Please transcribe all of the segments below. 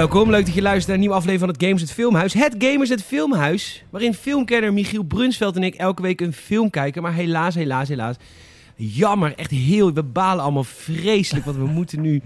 Welkom, leuk dat je luistert naar een nieuwe aflevering van het Gamers het Filmhuis. Het Gamers het Filmhuis, waarin filmkenner Michiel Brunsveld en ik elke week een film kijken. Maar helaas, helaas, helaas. Jammer, echt heel. We balen allemaal vreselijk, want we moeten nu.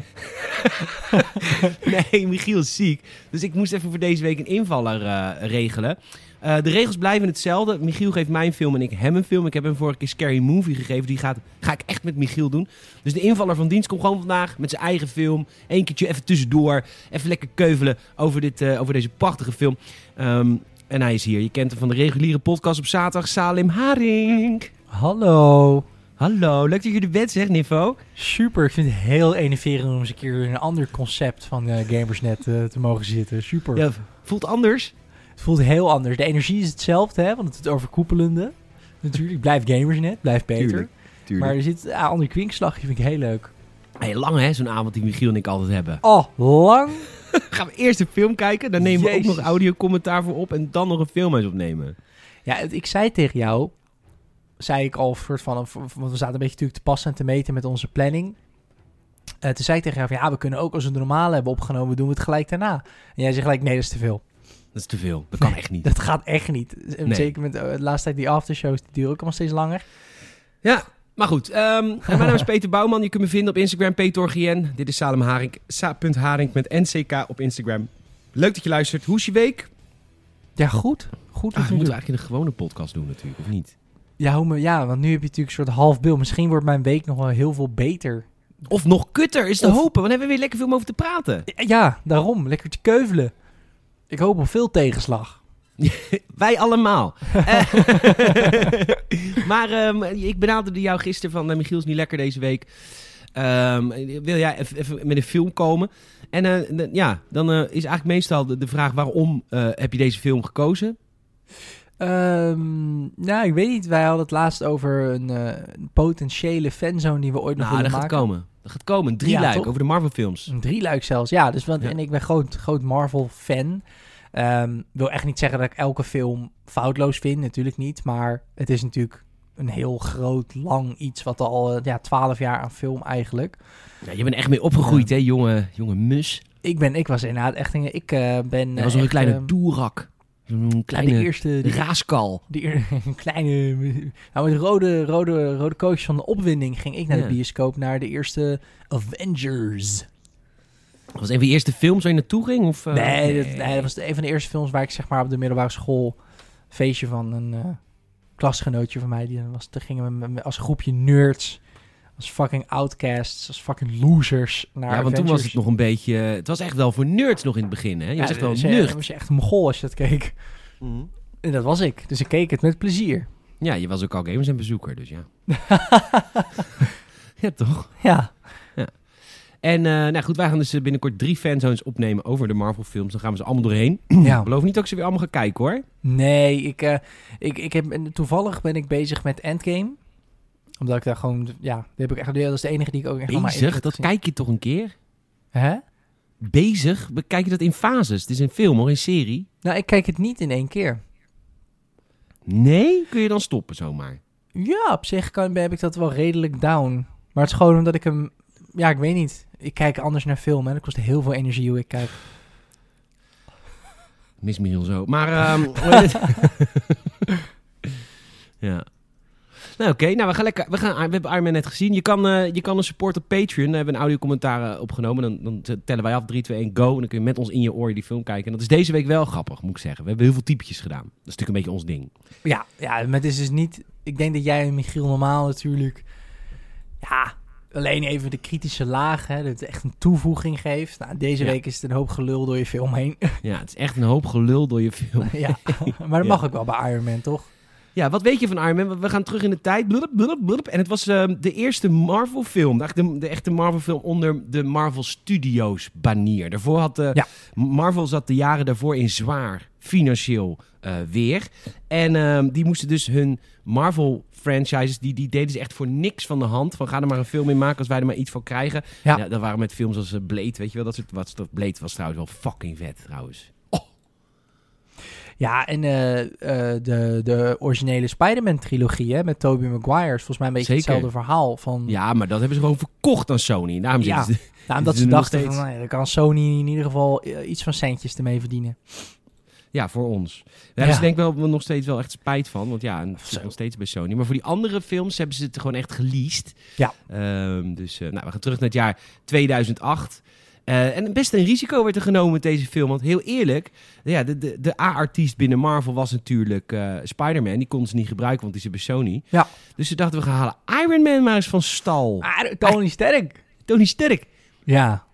nee, Michiel is ziek. Dus ik moest even voor deze week een invaller eh, regelen. Uh, de regels blijven hetzelfde. Michiel geeft mijn film en ik hem een film. Ik heb hem vorige keer Scary Movie gegeven. Die gaat, ga ik echt met Michiel doen. Dus de invaller van dienst komt gewoon vandaag met zijn eigen film. Eén keertje even tussendoor. Even lekker keuvelen over, dit, uh, over deze prachtige film. Um, en hij is hier. Je kent hem van de reguliere podcast op zaterdag. Salim Haring. Hallo. Hallo, leuk dat je er bent, zeg Nivo. Super, ik vind het heel enerverend om eens een keer in een ander concept van uh, Gamersnet uh, te mogen zitten. Super. Ja, voelt anders? Het voelt heel anders. De energie is hetzelfde, hè, want het is het overkoepelende. Natuurlijk, blijf Gamersnet, blijf beter. Tuurlijk, tuurlijk. Maar er zit een ah, ander kwinkslagje, vind ik heel leuk. Hey, lang hè, zo'n avond die Michiel en ik altijd hebben. Oh, lang? Gaan we eerst een film kijken, dan nemen Jezus. we ook nog audiocommentaar voor op en dan nog een film eens opnemen. Ja, ik zei tegen jou, zei ik al soort van, want we zaten een beetje natuurlijk te passen en te meten met onze planning. Uh, toen zei ik tegen jou van, ja, we kunnen ook als we het normaal hebben opgenomen, doen we het gelijk daarna. En jij zegt gelijk, nee, dat is te veel. Dat is te veel. Dat kan echt niet. Dat gaat echt niet. Nee. Zeker met de laatste tijd die aftershows, die duren ook allemaal steeds langer. Ja, maar goed. Um, mijn naam is Peter Bouwman. Je kunt me vinden op Instagram, petorgien. Dit is Salem Haring, sa.haring met NCK op Instagram. Leuk dat je luistert. Hoe is je week? Ja, goed. Goed. Ah, we moeten eigenlijk een gewone podcast doen natuurlijk, of niet? Ja, hoe me, ja, want nu heb je natuurlijk een soort half beeld. Misschien wordt mijn week nog wel heel veel beter. Of nog kutter, is te of... hopen. Want hebben we weer lekker veel om over te praten. Ja, daarom. Lekker te keuvelen. Ik hoop op veel tegenslag. Wij allemaal. maar um, ik benaderde jou gisteren van uh, Michiel is niet lekker deze week. Um, wil jij even met een film komen? En uh, ja, dan uh, is eigenlijk meestal de, de vraag waarom heb je deze film gekozen? Um, nou, ik weet niet. Wij hadden het laatst over een, een potentiële fanzone die we ooit nog nou, willen dat maken. Gaat komen. Dat gaat komen. Een drieluik ja, over de Marvel films. Een drieluik zelfs, ja. Dus, want, ja. En ik ben groot, groot Marvel fan. Um, wil echt niet zeggen dat ik elke film foutloos vind, natuurlijk niet. Maar het is natuurlijk een heel groot, lang iets wat al ja, 12 jaar aan film eigenlijk. Ja, je bent echt mee opgegroeid, ja. hè, jonge, jonge mus. Ik, ben, ik was inderdaad echt een... Ik uh, ben... Je was nog een kleine uh, doerak. Een kleine de eerste, de, raaskal. Een kleine... Nou, met rode, rode, rode coach van de opwinding ging ik naar ja. de bioscoop naar de eerste Avengers. Was het een van de eerste films waar je naartoe ging? Of, uh, nee, nee. Dat, nee, dat was een van de eerste films waar ik zeg maar op de middelbare school feestje van een uh, klasgenootje van mij. Die was, daar gingen we als groepje nerds, als fucking outcasts, als fucking losers naar Ja, want toen was het nog een beetje... Het was echt wel voor nerds nog in het begin, hè? Je ja, was echt wel was nucht. Je, was je echt een mogol als je dat keek. Mm. En dat was ik. Dus ik keek het met plezier. Ja, je was ook al gamers en bezoeker, dus ja. ja, toch? Ja. ja. En uh, nou goed, wij gaan dus binnenkort drie fanzones opnemen over de Marvel films. Dan gaan we ze allemaal doorheen. Ja. Ik beloof niet dat ik ze weer allemaal ga kijken hoor. Nee, ik, uh, ik, ik heb, toevallig ben ik bezig met Endgame. Omdat ik daar gewoon, ja, dat, heb ik echt, dat is de enige die ik ook echt Bezig? Dat kijk je toch een keer? Hè? Bezig? Bekijk je dat in fases? Het is een film of een serie? Nou, ik kijk het niet in één keer. Nee? Kun je dan stoppen zomaar? Ja, op zich kan, heb ik dat wel redelijk down. Maar het is gewoon omdat ik hem ja, ik weet niet. Ik kijk anders naar film en dat kost heel veel energie hoe ik kijk. Mis me heel zo. Maar, um, ja. Nou, oké. Okay. Nou, we gaan lekker. We, gaan, we hebben Iron Man net gezien. Je kan, uh, je kan een support op Patreon. Hebben we een audiocommentaar opgenomen. Dan, dan tellen wij af 3, 2, 1, go. En dan kun je met ons in je oor die film kijken. En dat is deze week wel grappig, moet ik zeggen. We hebben heel veel typetjes gedaan. Dat is natuurlijk een beetje ons ding. Ja, ja maar het is dus niet... Ik denk dat jij en Michiel normaal natuurlijk... Ja, alleen even de kritische laag, hè, dat het echt een toevoeging geeft. Nou, deze Ja. week is het een hoop gelul door je film heen. Ja, het is echt een hoop gelul door je film. ja, maar dat mag ook wel bij Iron Man, toch? Ja, wat weet je van Iron Man? We gaan terug in de tijd. Blub, blub, blub. En het was ehm, de eerste Marvel film. De, de echte Marvel film onder de Marvel Studios banier. Daarvoor had de, Ja. Marvel zat de jaren daarvoor in zwaar financieel eh, weer. En ehm, die moesten dus hun Marvel franchises, die, die deden ze echt voor niks van de hand. Van ga er maar een film in maken als wij er maar iets voor krijgen. Ja. Ja, dat waren met films als eh, Blade, weet je wel. Dat soort, wat, Blade was trouwens wel fucking vet trouwens. Ja, en eh, eh, de, de originele Spider-Man-trilogie hè, met Tobey Maguire is volgens mij een beetje Zeker. hetzelfde verhaal. Van, Ja, maar dat hebben ze gewoon verkocht aan Sony. Daarom Ja. ze- nou, omdat ze dachten van, steeds. nou dan kan Sony in ieder geval eh, iets van centjes ermee verdienen. Ja, voor ons. Daar hebben ze denk ik wel nog steeds wel echt spijt van. Want ja, het Zo. zit nog steeds bij Sony. Maar voor die andere films hebben ze het gewoon echt geleased. Ja. Ehm, dus nou, we gaan terug naar het jaar 2008. Eh, en best een risico werd er genomen met deze film. Want heel eerlijk, ja, de, de, de A-artiest binnen Marvel was natuurlijk eh, Spider-Man. Die konden ze niet gebruiken, want die zit bij Sony. Ja. Dus ze dachten, we gaan halen Iron Man maar eens van stal. Ah, Tony Sterk. Tony Sterk. Ja.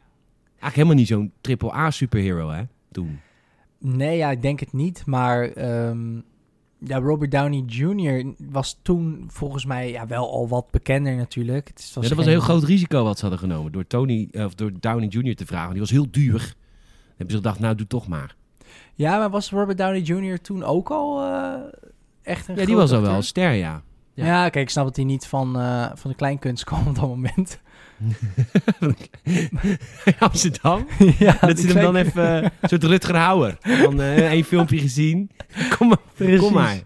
Eigenlijk helemaal niet zo'n triple-A-superhero, hè, toen. Nee, ja, ik denk het niet. Maar ehm, ja, Robert Downey Jr. was toen volgens mij ja, wel al wat bekender natuurlijk. Het Ja, dat was een heel groot risico wat ze hadden genomen. Door, Tony, eh, of door Downey Jr. te vragen. Die was heel duur. Dan hebben ze gedacht, nou, doe toch maar. Ja, maar was Robert Downey Jr. toen ook al eh, echt een Ja, die was al wel een ster, ja. Ja. Ja. kijk, ik snap dat hij niet van, eh, van de kleinkunst kwam op dat moment. Amsterdam. ja, dat ze hem dan even eh, een soort Rutger Hauer. Dan eh één filmpje gezien. Kom maar. Precies. Kom maar.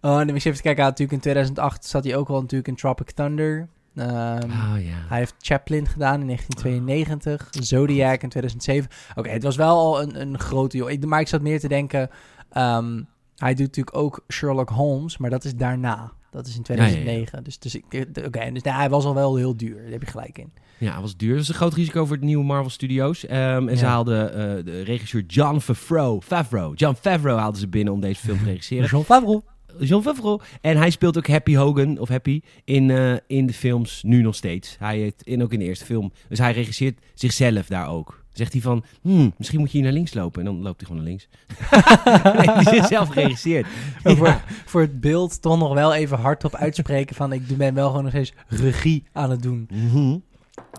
Oh, en dan moet je even kijken. Natuurlijk in 2008 zat hij ook al natuurlijk in Tropic Thunder. Ehm, Oh ja. Hij heeft Chaplin gedaan in 1992, Zodiac in 2007. Oké, het was wel al een, een grote. Ik- Maar ik zat meer te denken, ehm, hij doet natuurlijk ook Sherlock Holmes, maar dat is daarna. Dat is in 2009. Dus, dus, ik- eh, oké, dus nou, hij was al wel heel duur. Daar heb je gelijk in. Ja, het was duur. Het was een groot risico voor het nieuwe Marvel Studios. Ehm, en ze Ja. haalden eh, de regisseur John Favreau. Favreau. John Favreau haalden ze binnen om deze film te regisseren. Jean Favreau. John Favreau. En hij speelt ook Happy Hogan, of Happy, in, eh, in de films nu nog steeds. Hij heeft in, ook in de eerste film. Dus hij regisseert zichzelf daar ook. Zegt hij van, hmm, misschien moet je hier naar links lopen. En dan loopt hij gewoon naar links. hij heeft zichzelf geregisseerd. Maar Voor, voor het beeld toch nog wel even hardop uitspreken van ik ben wel gewoon nog steeds regie aan het doen. Mhm.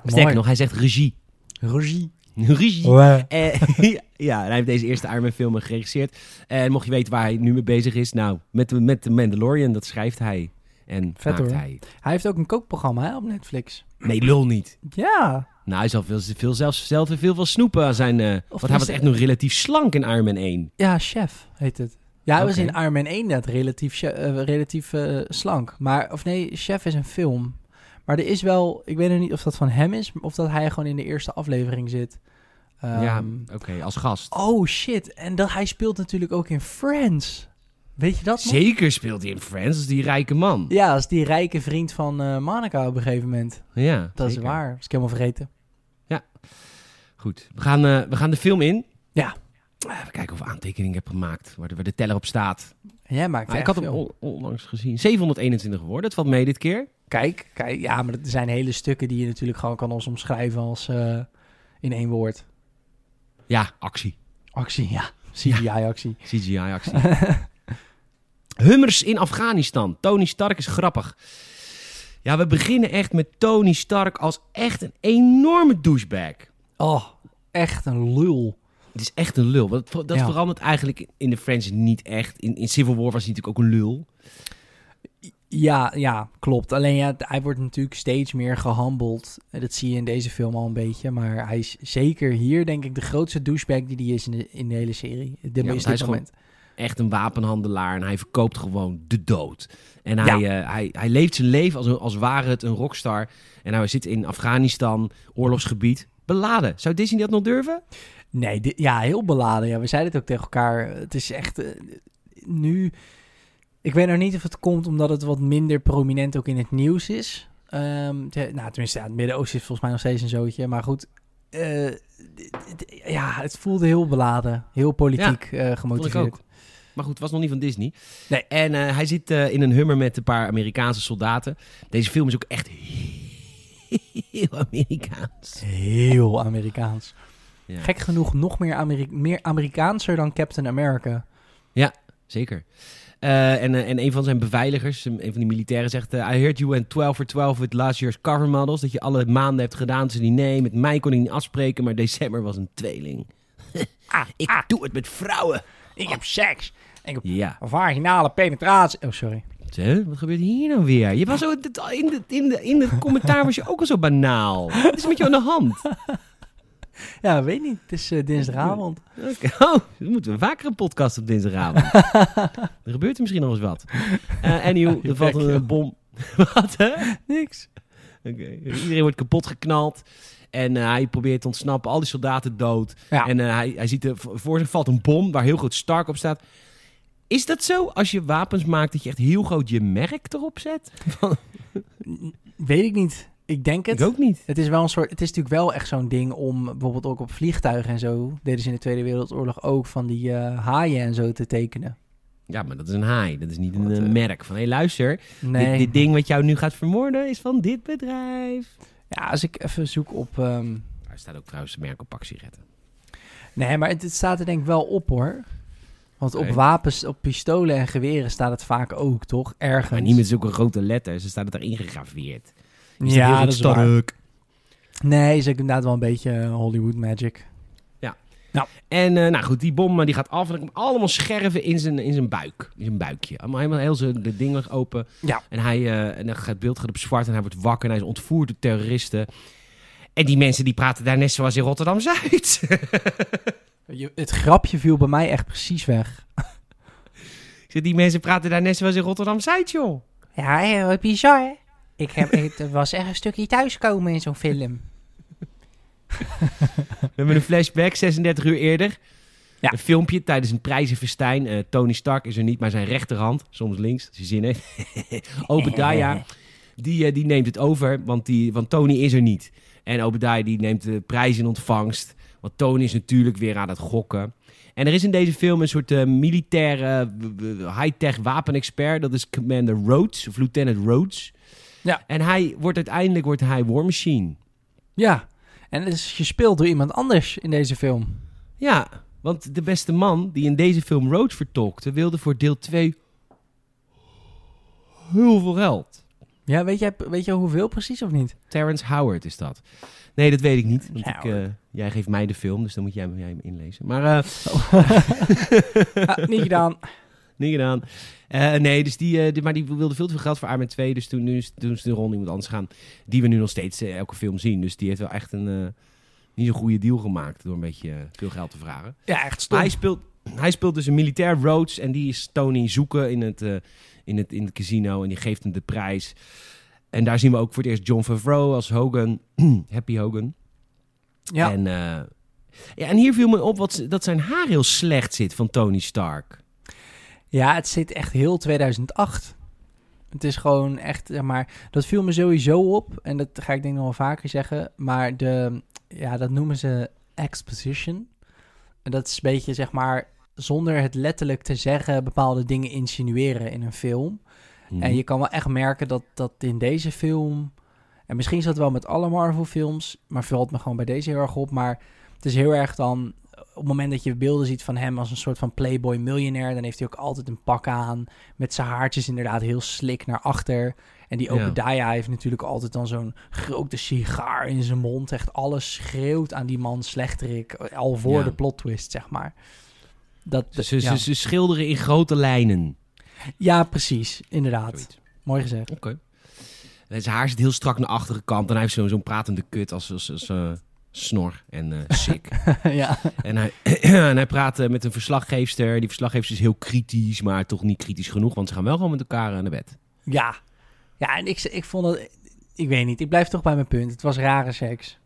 Sterker nog, hij zegt regie. Regie. Regie. Eh, ja, hij heeft deze eerste Iron Man film geregisseerd. En mocht je weten waar hij nu mee bezig is, nou, met de, met de Mandalorian, dat schrijft hij. En Vet, maakt hoor. hij. Hij heeft ook een kookprogramma hè, op Netflix. Nee, lul niet. Ja. Nou, hij zal veel, veel zelfs zelf veel van snoepen aan zijn... eh want hij was echt nog relatief slank in Iron Man 1. Ja, chef heet het. Ja, hij was in Iron Man 1 net relatief, eh, relatief eh, slank. Maar, of nee, chef is een film. Maar er is wel, ik weet nog niet of dat van hem is, of dat hij gewoon in de eerste aflevering zit. ja, Ehm, oké, als gast. Oh shit, en dat, hij speelt natuurlijk ook in Friends. Weet je dat nog? Zeker speelt hij in Friends, als die rijke man. Ja, als die rijke vriend van eh Monica op een gegeven moment. Ja, Dat zeker. is waar, dat is ik helemaal vergeten. Goed, we gaan, eh, we gaan de film in. Ja. Even kijken of ik aantekeningen heb gemaakt, waar de, waar de teller op staat. Jij maakt Ah, ik had hem on- onlangs gezien. 721 geworden, dat valt mee dit keer. Kijk, kijk, ja, maar er zijn hele stukken die je natuurlijk gewoon kan ons omschrijven als eh, in één woord. Ja, actie. Actie, ja. CGI-actie. CGI-actie. Hummers in Afghanistan. Tony Stark is grappig. Ja, we beginnen echt met Tony Stark als echt een enorme douchebag. Oh, echt een lul. Het is echt een lul. Dat, dat Ja. verandert eigenlijk in de franchise niet echt. In, in Civil War was hij natuurlijk ook een lul. Ja, ja, klopt. Alleen ja, hij wordt natuurlijk steeds meer gehandeld. Dat zie je in deze film al een beetje. Maar hij is zeker hier, denk ik, de grootste douchebag die hij is in de, in de hele serie. De hij is gewoon- moment. Echt een wapenhandelaar en hij verkoopt gewoon de dood. En hij, eh, hij, hij leeft zijn leven als, een, als ware het een rockstar. En hij zit in Afghanistan, oorlogsgebied, beladen. Zou Disney dat nog durven? Nee, ja, heel beladen. Ja, we zeiden het ook tegen elkaar. Het is echt eh, nu. Ik weet nog niet of het komt omdat het wat minder prominent ook in het nieuws is. Te- nou, tenminste, ja, het Midden-Oosten is volgens mij nog steeds een zootje. Maar goed, eh, ja, het voelde heel beladen. Heel politiek gemotiveerd. Maar goed, het was nog niet van Disney. Nee. En eh, hij zit eh, in een hummer met een paar Amerikaanse soldaten. Deze film is ook echt heel Amerikaans. Heel Amerikaans. Ja, Gek genoeg nog meer, Ameri meer Amerikaanser dan Captain America. Zeker. Eh, en, en een van zijn beveiligers, een van die militairen, zegt... I heard you went 12 for 12 with last year's cover models. Dat je alle maanden hebt gedaan. Ze die nee, met mij kon ik niet afspreken, maar december was een tweeling. Ah, ik doe het met vrouwen. Ik heb seks. Ik heb Ja. vaginale penetratie. Oh, sorry. Hè? Wat gebeurt hier nou weer? Je was zo, in de, in de, in de commentaar was je ook al zo banaal. Wat is er met je aan de hand? Ja, weet niet. Het is eh, dinsdagavond. Oké. Oh, dan moeten we vaker een podcast op dinsdagavond. er gebeurt er misschien nog eens wat. Eh anyhow, je er valt bek, een joh. bom. wat, hè? Niks. Oké. Iedereen wordt kapot geknald. En eh, hij probeert te ontsnappen. Al die soldaten dood. Ja. En eh, hij, hij ziet er, voor zich valt een bom waar heel groot Stark op staat. Is dat zo als je wapens maakt dat je echt heel groot je merk erop zet? Weet ik niet. Ik denk het. Ik ook niet. Het is wel een soort. Het is natuurlijk wel echt zo'n ding om bijvoorbeeld ook op vliegtuigen en zo. Deden ze in de Tweede Wereldoorlog ook van die eh, haaien en zo te tekenen. Ja, maar dat is een haai. Dat is niet een Wat, merk van... Hé, luister. Nee. Dit, dit ding wat jou nu gaat vermoorden is van dit bedrijf. Ja, als ik even zoek op. Daar staat ook trouwens merk op pak sigaretten. Nee, maar het, het staat er denk ik wel op hoor. Want op wapens, op pistolen en geweren staat het vaak ook, toch? Ergens. Maar niet met zulke grote letters. Ze staat het erin gegraveerd. Ja, dat is waar. Nee, is inderdaad wel een beetje eh, Hollywood magic. En eh, nou goed, die bom eh, die gaat af en er komen allemaal scherven in zijn, in zijn buik. In zijn buikje. Allemaal helemaal heel zijn de dingen open. Ja. En, hij, eh, en dan gaat het beeld gaat op zwart en hij wordt wakker en hij is ontvoerd door terroristen. En die mensen die praten daar net zoals in Rotterdam-Zuid. Het grapje viel bij mij echt precies weg. Ik zeg, die mensen praten daar net zoals in Rotterdam-Zuid, joh. Ja, heel bizar hè? Ik heb, het was echt een stukje thuiskomen in zo'n film. We hebben een flashback, 36 uur eerder. Ja. Een filmpje tijdens een prijzenfestijn. Eh, Tony Stark is er niet, maar zijn rechterhand, soms links, als hij zin heeft. Obadiah, die, eh, die neemt het over, want, die, want Tony is er niet. En Obadiah die neemt de prijs in ontvangst. Want Tony is natuurlijk weer aan het gokken. En er is in deze film een soort eh, militaire high-tech wapenexpert. Dat is Commander Rhodes, of Lieutenant Rhodes. Ja. En hij wordt uiteindelijk wordt hij War Machine. Ja, en het is gespeeld door iemand anders in deze film. Ja, want de beste man die in deze film Rhodes vertolkte... wilde voor deel 2 heel veel geld. Ja, weet jij, weet jij hoeveel precies of niet? Terrence Howard is dat. Nee, dat weet ik niet. Want ik, eh, jij geeft mij de film, dus dan moet jij, jij hem inlezen. Maar eh, Ah, niet gedaan. Niet gedaan. Eh, nee, dus die, die- maar die wilde veel te veel geld voor Iron Man 2. Dus toen, nu is, toen is de rol iemand anders gaan. Die we nu nog steeds eh, elke film zien. Dus die heeft wel echt een niet zo'n goede deal gemaakt. Door een beetje veel geld te vragen. Ja, echt Maar hij speelt, hij speelt dus een militair Rhodes. En die is Tony zoeken in het, in, het, in het casino. En die geeft hem de prijs. En daar zien we ook voor het eerst John Favreau als Hogan. Happy Hogan. Ja, En, ja, en hier viel me op wat, dat zijn haar heel slecht zit van Tony Stark. Ja, het zit echt heel 2008. Het is gewoon echt, zeg maar, dat viel me sowieso op. En dat ga ik denk ik nog wel vaker zeggen. Maar de, ja, dat noemen ze exposition. En dat is een beetje, zeg maar, zonder het letterlijk te zeggen, bepaalde dingen insinueren in een film. Mhm. En je kan wel echt merken dat, dat in deze film... En misschien is dat wel met alle Marvel-films... maar valt me gewoon bij deze heel erg op. Maar het is heel erg dan... Op het moment dat je beelden ziet van hem als een soort van playboy miljonair... dan heeft hij ook altijd een pak aan... met zijn haartjes inderdaad heel slik naar achter. En die Ja. Obadiah heeft natuurlijk altijd dan zo'n grote sigaar in zijn mond. Echt alles schreeuwt aan die man slechterik. Al voor Ja. de plot twist, zeg maar. Dat, Ze, ze, ja. ze schilderen in grote lijnen. ja, precies. Inderdaad. Zoiets. Mooi gezegd. Oké. En Zijn haar zit heel strak naar de achterkant. En hij heeft zo'n zo'n pratende kut als, als, als eh, snor en eh sick. ja. en, hij, en hij praat eh, met een verslaggeefster. Die verslaggeefster is heel kritisch, maar toch niet kritisch genoeg. Want ze gaan wel gewoon met elkaar aan de bed. Ja. Ja, en ik, ik vond het... Ik weet niet, ik blijf toch bij mijn punt. Het was rare seks.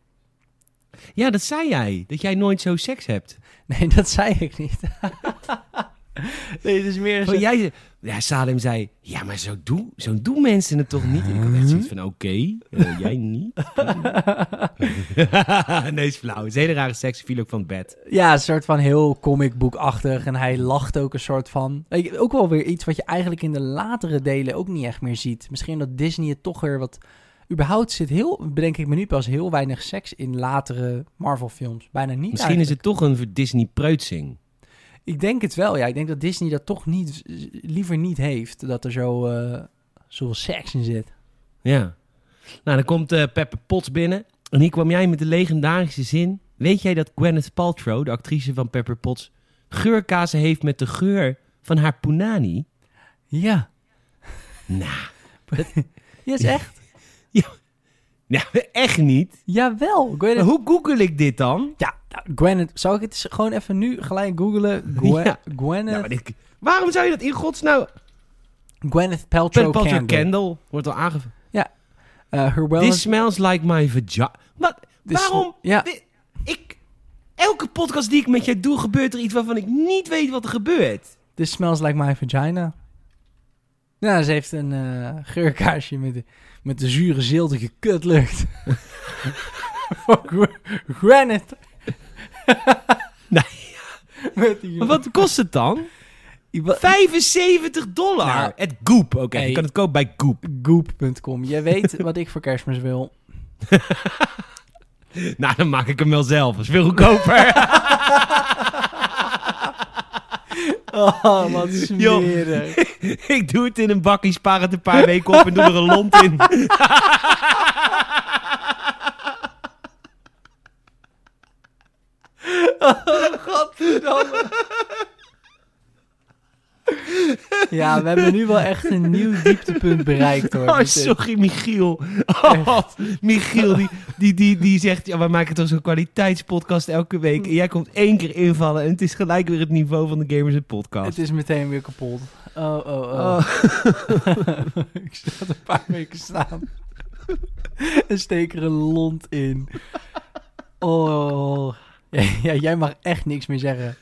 Ja, dat zei jij. Dat jij nooit zo seks hebt. Nee, dat zei ik niet. nee, het is meer... Zo... jij, ja, Salem zei, ja, maar zo, doen zo doen mensen het toch niet? En ik had echt zoiets van, oké, eh, jij niet? nee, is flauw. Het is een hele rare seks, viel ook van het bed. Ja, een soort van heel comicboekachtig. En hij lacht ook een soort van... Ook wel weer iets wat je eigenlijk in de latere delen ook niet echt meer ziet. Misschien dat Disney het toch weer wat... Überhaupt zit heel, bedenk ik me nu pas, heel weinig seks in latere Marvel-films. Bijna niet Misschien is het toch een Disney-preutsing. Ik denk het wel, ja. Ik denk dat Disney dat toch niet, liever niet heeft. Dat er zo eh zoveel seks in zit. Ja. Nou, dan komt eh Pepper Potts binnen. En hier kwam jij met de legendarische zin. Weet jij dat Gwyneth Paltrow, de actrice van Pepper Potts, geurkazen heeft met de geur van haar punani? Ja. Nou, Ja, is echt. Ja, echt niet. Jawel, Maar hoe google ik dit dan? Ja, nou, Gwyneth... Zou ik het gewoon even nu gelijk googlen? Gwen, Ja. Gwyneth, Ja, waarom zou je dat in godsnaam... Gwyneth Paltrow, Paltrow Candle. Candle wordt al aangevoerd. Uh, her wellness... This smells like my vagina. Wat? This- waarom? Ja, Ik... Elke podcast die ik met jij doe, gebeurt er iets waarvan ik niet weet wat er gebeurt. this smells like my vagina. Nou, ze heeft een eh, geurkaarsje met de, met de zure, ziltige kutlucht. Van Gwyneth. Nee. Maar wat kost het dan? Wa- 75 dollar. Nou, het Goop. Oké, hey. je kan het kopen bij Goop. Goop.com. Jij weet wat ik voor kerstmis wil. Nou, dan maak ik hem wel zelf. Dat is veel goedkoper. Oh, wat smerig. ik doe het in een bakje, spaar het een paar weken op en doe er een lont in. Godverdamme. Ja, we hebben nu wel echt een nieuw dieptepunt bereikt hoor. Oh, Dit is- sorry, Michiel. Oh, Michiel, die, die, die, die zegt... Ja, wij maken toch zo'n kwaliteitspodcast elke week. En jij komt één keer invallen en het is gelijk weer het niveau van de Gamers Podcast. Het is meteen weer kapot. Oh, oh, oh. Oh. ik zat een paar weken staan. en steek er een lont in. Oh. Ja, jij mag echt niks meer zeggen.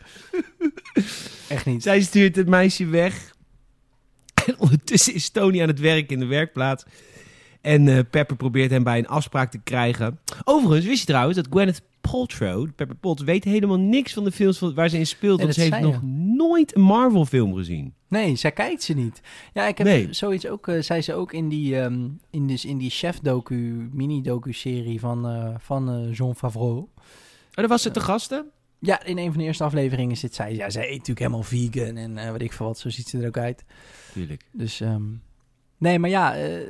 Echt niet. Zij stuurt het meisje weg. En ondertussen is Tony aan het werk in de werkplaats. En eh, Pepper probeert hem bij een afspraak te krijgen. Overigens, wist je trouwens dat Gwyneth Paltrow, Pepper Potts, weet helemaal niks van de films waar ze in speelt. Nee, Want ze heeft nog nooit een Marvel film gezien. Nee, zij kijkt ze niet. Ja, ik heb Nee. zoiets ook, eh, zei ze ook in die, ehm, in dus in die chef-docu, mini-docu-serie van, eh, van Jean Favreau. Oh, daar was ze te gasten? Ja, in een van de eerste afleveringen zit zij. Ja, zij eet natuurlijk helemaal vegan en eh wat ik veel wat. Zo ziet ze er ook uit. Tuurlijk. Dus, ehm, nee, maar ja, eh,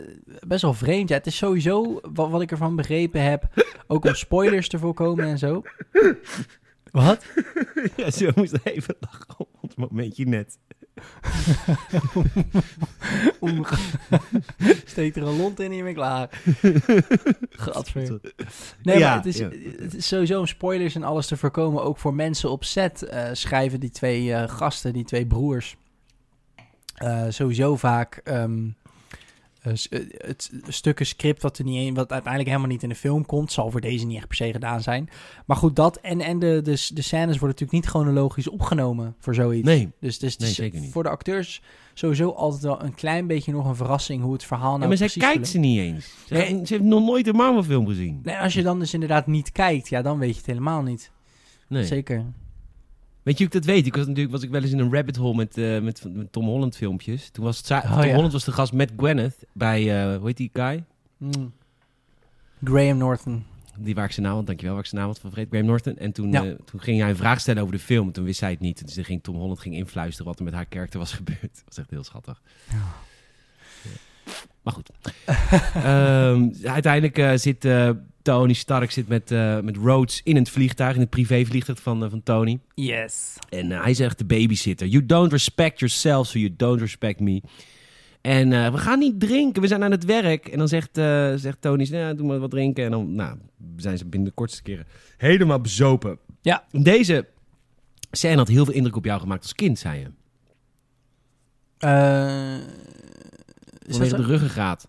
best wel vreemd. Ja, het is sowieso, wat, wat ik ervan begrepen heb, ook om spoilers te voorkomen en zo. Wat? Ja, ze moest even lachen op het momentje net. Om, steekt er een lont in en je bent klaar. Gadver. Nee, Ja, maar het is, ja. het is sowieso om spoilers en alles te voorkomen. Ook voor mensen op set eh, schrijven die twee eh, gasten, die twee broers. eh, sowieso vaak ehm, eh, eh, het stukken script wat, er niet in, wat uiteindelijk helemaal niet in de film komt. Zal voor deze niet echt per se gedaan zijn. Maar goed, dat en, en de, de, de scènes worden natuurlijk niet chronologisch opgenomen voor zoiets. Nee. Dus, dus Nee, zeker niet. voor de acteurs sowieso altijd wel een klein beetje nog een verrassing hoe het verhaal nou Ja, maar zij kijkt ze niet eens. Ze, Nee. ze heeft nog nooit een Marvel film gezien. Nee, als je dan dus inderdaad niet kijkt, ja, dan weet je het helemaal niet. Nee. Zeker. Weet je hoe ik dat weet? Ik was natuurlijk was ik wel eens in een rabbit hole met, eh, met, met Tom Holland filmpjes. Toen was het Oh, Tom ja. Holland was de gast met Gwyneth bij, eh hoe heet die guy? Mm. Graham Norton. Die waar ik zijn naam had, dankjewel, waar ik zijn naam had van vergeten, Graham Norton. En toen, Ja. eh, toen ging hij een vraag stellen over de film. En toen wist zij het niet. Dus ging Tom Holland ging influisteren wat er met haar karakter was gebeurd. Dat was echt heel schattig. Ja. Maar goed. Ehm, uiteindelijk eh, zit Tony Stark zit met, eh, met Rhodes in het vliegtuig, in het privévliegtuig van, eh, van Tony. Yes. En eh, hij zegt de babysitter: You don't respect yourself, so you don't respect me. En we gaan niet drinken, we zijn aan het werk. En dan zegt, zegt Tony: ja, Doe maar wat drinken. En dan nou, zijn ze binnen de kortste keren helemaal bezopen. Ja. Deze scène had heel veel indruk op jou gemaakt als kind, zei je. Dat Vanwege de ruggengraat.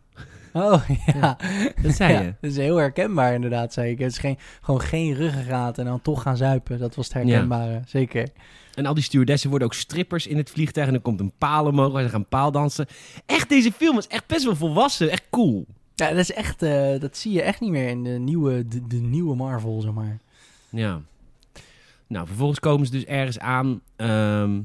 Oh, ja. Dat zei je. Dat is heel herkenbaar inderdaad, zei ik. Het is geen, gewoon geen ruggengraat en dan toch gaan zuipen. Dat was het herkenbare, zeker. En al die stewardessen worden ook strippers in het vliegtuig. En er komt een paal omhoog waar ze gaan paaldansen. Echt, deze film is echt best wel volwassen. Echt cool. Ja, dat is echt, eh, dat zie je echt niet meer in de nieuwe, de, de nieuwe Marvel, zeg maar. Ja. Nou, vervolgens komen ze dus ergens aan. ehm,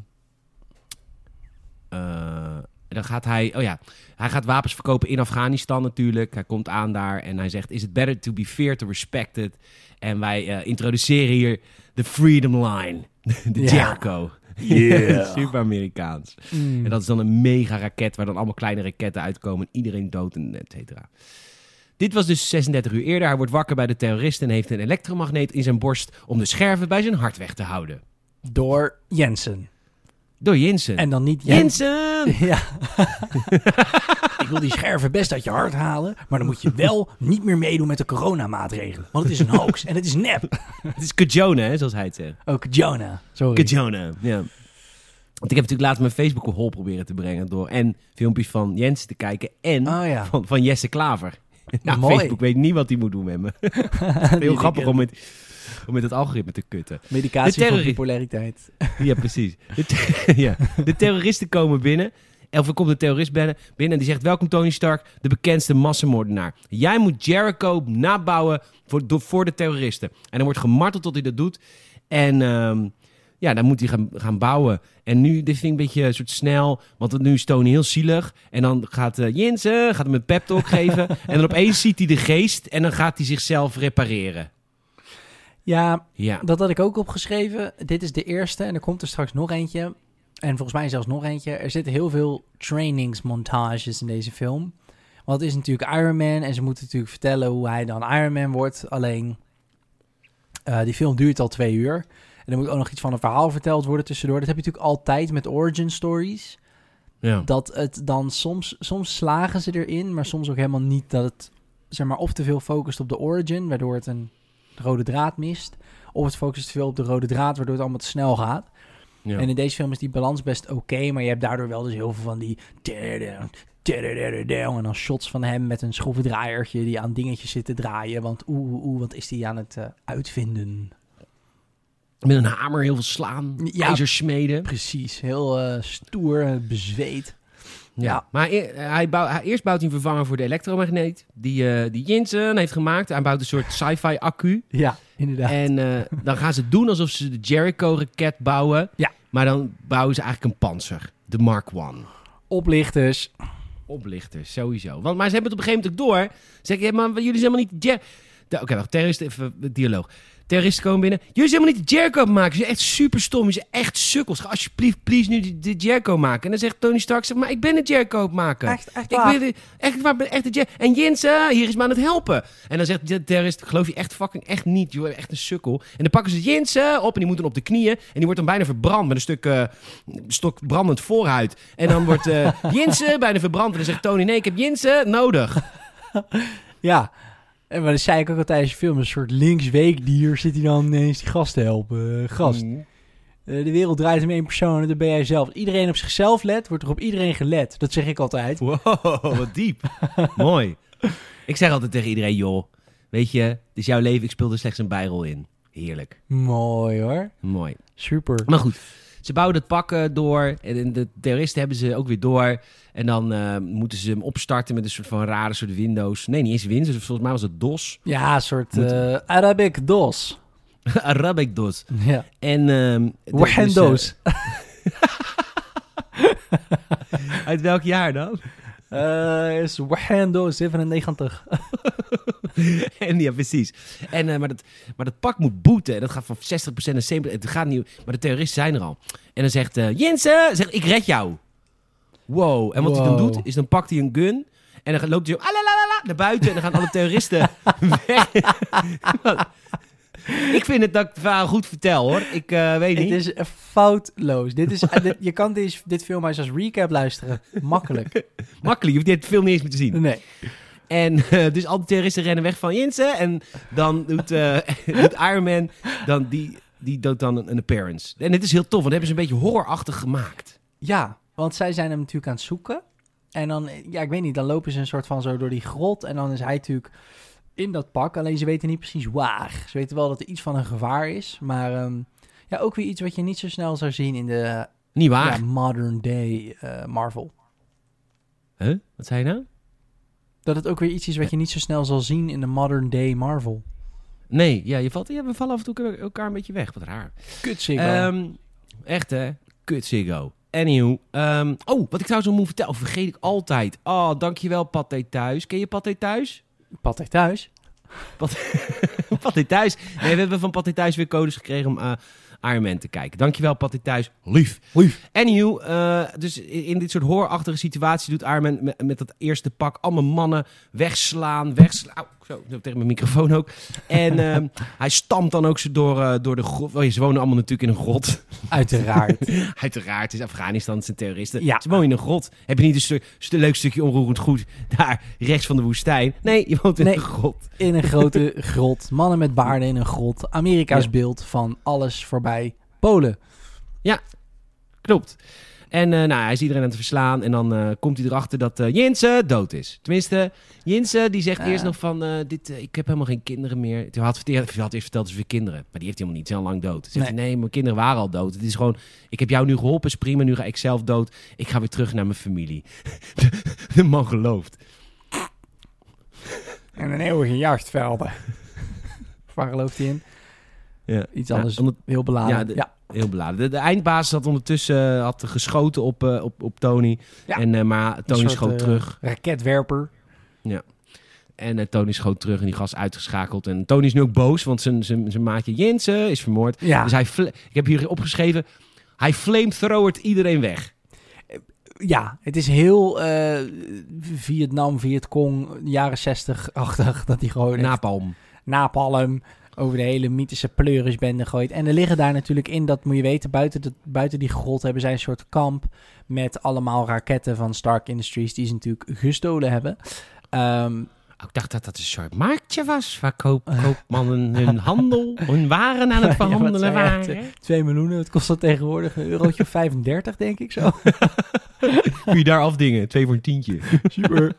eh, en dan gaat hij... Oh ja, hij gaat wapens verkopen in Afghanistan natuurlijk. Hij komt aan daar en hij zegt... Is it better to be feared or respected? En wij eh, introduceren hier de Freedom Line. De. Jericho. Yeah. Super Amerikaans. Mm. En dat is dan een mega raket waar dan allemaal kleine raketten uitkomen. En iedereen dood en et cetera. Dit was dus 36 uur eerder. Hij wordt wakker bij de terroristen en heeft een elektromagneet in zijn borst om de scherven bij zijn hart weg te houden. Door Jensen. Door Jensen. En dan niet Jens. Jensen! Ja. ik wil die scherven best uit je hart halen, maar dan moet je wel niet meer meedoen met de coronamaatregelen. Want het is een hoax en het is nep. Het is Kajona, hè, zoals hij het zegt. Ook Jonah. Sorry. Kajona, ja. Want ik heb natuurlijk laatst mijn Facebook op hol proberen te brengen door en filmpjes van Jensen te kijken en Oh ja. van, van Jesse Klaver. Nou, Mooi. Facebook weet niet wat hij moet doen met me. Heel grappig om met, om met het algoritme te kutten. Medicatie voor bipolariteit. Ja, precies. De, ja. de terroristen komen binnen. Of er komt een terrorist binnen, binnen en die zegt... Welkom Tony Stark, de bekendste massamoordenaar. Jij moet Jericho nabouwen voor, voor de terroristen. En dan wordt gemarteld tot hij dat doet. En ehm, ja, dan moet hij gaan, gaan bouwen. En nu, dit vind ik een beetje een soort snel. Want nu is Tony heel zielig. En dan gaat eh Jensen gaat hem een pep talk geven. En dan opeens ziet hij de geest. En dan gaat hij zichzelf repareren. Ja, Ja. dat had ik ook opgeschreven. Dit is de eerste en er komt er straks nog eentje. En volgens mij zelfs nog eentje. Er zitten heel veel trainingsmontages in deze film. Want het is natuurlijk Iron Man en ze moeten natuurlijk vertellen hoe hij dan Iron Man wordt. Alleen, eh, die film duurt al twee uur. En er moet ook nog iets van een verhaal verteld worden tussendoor. Dat heb je natuurlijk altijd met origin stories. ja. Dat het dan soms, soms slagen ze erin, maar soms ook helemaal niet. Dat het zeg maar of te veel focust op de origin, waardoor het een rode draad mist. Of het focust te veel op de rode draad, waardoor het allemaal te snel gaat. ja. En in deze film is die balans best oké, maar je hebt daardoor wel dus heel veel van die... En dan shots van hem met een schroevendraaiertje die aan dingetjes zit te draaien. Want oeh, oeh, wat is die aan het eh, uitvinden? Met een hamer heel veel slaan. Ja. ijzer smeden. Precies, heel eh, stoer, eh, bezweet. Ja. Maar e- hij bouw, hij, eerst bouwt hij een vervanger voor de elektromagneet. Die, eh, die Jensen heeft gemaakt. Hij bouwt een soort sci-fi accu. Ja, inderdaad. En eh, dan gaan ze doen alsof ze de Jericho-raket bouwen. Ja. Maar dan bouwen ze eigenlijk een panzer. De Mark I. Oplichters. Oplichters, sowieso. Want, maar ze hebben het op een gegeven moment ook door. Ze zeggen, ja, maar jullie zijn helemaal niet... Oké, wacht. Terroristen, even de dialoog. Terroristen komen binnen. Jullie zijn helemaal niet de Jericho maken. Ze zijn echt super stom. Je zijn echt sukkels. Ga alsjeblieft, please, nu de, de Jericho maken. En dan zegt Tony Stark, zeg, maar ik ben de Jericho maken. Echt, echt Ik waar. wil de- echt waar, ben echt de Jer- En Jensen, hier is me aan het helpen. En dan zegt de terrorist, geloof je echt fucking echt niet, joh, echt een sukkel. En dan pakken ze Jensen op en die moet dan op de knieën. En die wordt dan bijna verbrand met een stuk eh, stok brandend voorhuid. En dan wordt eh Jensen bijna verbrand. En dan zegt Tony, nee, ik heb Jensen nodig. Ja. En maar dat zei ik ook al tijdens de film. Een soort linksweekdier zit hij dan ineens die gast te helpen. Eh, gast, Mm. eh, de wereld draait om één persoon en dat ben jij zelf. Iedereen op zichzelf let, wordt er op iedereen gelet. Dat zeg ik altijd. Wow, wat diep. Mooi. Ik zeg altijd tegen iedereen, joh, weet je, het is jouw leven, ik speel er slechts een bijrol in. Heerlijk. Mooi hoor. Mooi. Super. Maar goed, ze bouwen het pakken door. En de terroristen hebben ze ook weer door. En dan eh, moeten ze hem opstarten met een soort van rare soort Windows. Nee, niet eens Windows. Volgens mij was het DOS. Ja, een soort Moet- eh, Arabic DOS. Arabic DOS. Ja. En... ehm, de- Windows. dus, eh, uit welk jaar dan? Eh is Windows 97. en ja, precies. En, eh, maar, dat, maar dat pak moet boeten. En dat gaat van 60% naar 70%. Het gaat niet, maar de terroristen zijn er al. En dan zegt eh Jensen, zegt, ik red jou. Wow. En wat hij dan doet, is dan pakt hij een gun. En dan loopt hij zo naar buiten. En dan gaan alle terroristen weg. ik vind het dat ik het verhaal goed vertel, hoor. Ik eh, weet Het niet. is eh, foutloos. Dit is, eh, dit- je kan dit, dit film eens als recap luisteren. Makkelijk. Makkelijk, je hoeft dit film niet eens meer te zien. Nee. En dus al die terroristen rennen weg van Jensen. En dan doet, eh doet Iron Man dan die, die doet dan een, een appearance. En dit is heel tof, want dat hebben ze een beetje horrorachtig gemaakt. Ja, want zij zijn hem natuurlijk aan het zoeken. En dan, ja, ik weet niet, dan lopen ze een soort van zo door die grot. En dan is hij natuurlijk in dat pak. Alleen ze weten niet precies waar. Ze weten wel dat er iets van een gevaar is. Maar ehm, ja, ook weer iets wat je niet zo snel zou zien in de Niet waar? ja, modern day eh, Marvel. Huh? Wat zei je nou? Dat het ook weer iets is wat je niet zo snel zal zien in de modern day Marvel. Nee, ja, je valt, ja, we vallen af en toe elkaar een beetje weg. Wat raar. Kut Ziggo. Ehm, echt hè? Kut Ziggo. Anywho. ehm, oh, wat ik trouwens nog moet vertellen. Vergeet ik altijd. Oh, dankjewel Pathé Thuis. Ken je Pathé Thuis? Pathé thuis. Pathé Thuis. Nee, we hebben van Pathé Thuis weer codes gekregen om eh, Iron Man te kijken. Dankjewel, Patty Thuis. Lief. Lief. Anywho, eh, dus in dit soort horrorachtige situatie doet Iron Man met, met dat eerste pak allemaal mannen wegslaan, wegslaan. Zo, zo tegen mijn microfoon ook. En ehm, hij stampt dan ook ze door, eh, door de grot. Oh, ze wonen allemaal natuurlijk in een grot. Uiteraard. Uiteraard, het is Afghanistan, het zijn terroristen. Ja. Ze wonen in een grot. Heb je niet een, stu- stu- leuk stukje onroerend goed daar rechts van de woestijn? Nee, je woont in Nee. een grot. in een grote grot. Mannen met baarden in een grot. Amerika's Ja. beeld van alles voorbij. Polen. Klopt. En eh, nou, hij is iedereen aan het verslaan. En dan eh, komt hij erachter dat eh Jinse dood is. Tenminste, Jinse die zegt Ja. eerst nog van... dit, ik heb helemaal geen kinderen meer. Hij had, verteerd- hij had eerst verteld dat ze weer kinderen. Maar die heeft hij helemaal niet. Ze al lang dood. Zegt Nee. hij, nee, mijn kinderen waren al dood. Het is gewoon... Ik heb jou nu geholpen, is prima. Nu ga ik zelf dood. Ik ga weer terug naar mijn familie. de, man gelooft. En een eeuwige jachtvelden. Waar gelooft hij in? Ja. Iets Ja, anders. onder- Heel beladen. Ja, Ja, Heel beladen. De, de eindbaas had ondertussen eh, had geschoten op, eh, op, op Tony. Ja. En, eh, maar Tony soort, schoot terug. Raketwerper. En eh, Tony schoot terug en die gast uitgeschakeld. En Tony is nu ook boos, want zijn, zijn, zijn maatje Jensen is vermoord. Ja. Dus hij, ik heb hier opgeschreven, hij flamethrowert iedereen weg. ja, het is heel eh, Vietnam, Vietcong, jaren 60-achtig. Dat hij gewoon echt Napalm. Over de hele mythische pleurisbende gooit. En er liggen daar natuurlijk in, dat moet je weten, buiten, de, buiten die grot hebben zij een soort kamp met allemaal raketten van Stark Industries die ze natuurlijk gestolen hebben. Ehm, Oh, ik dacht dat dat een soort marktje was, waar koop, koopmannen hun handel, hun waren aan het verhandelen waren. 2 miljoen, het kost dat tegenwoordig een eurotje of 35, denk ik zo. Kun je daar afdingen, twee voor een tientje. Super.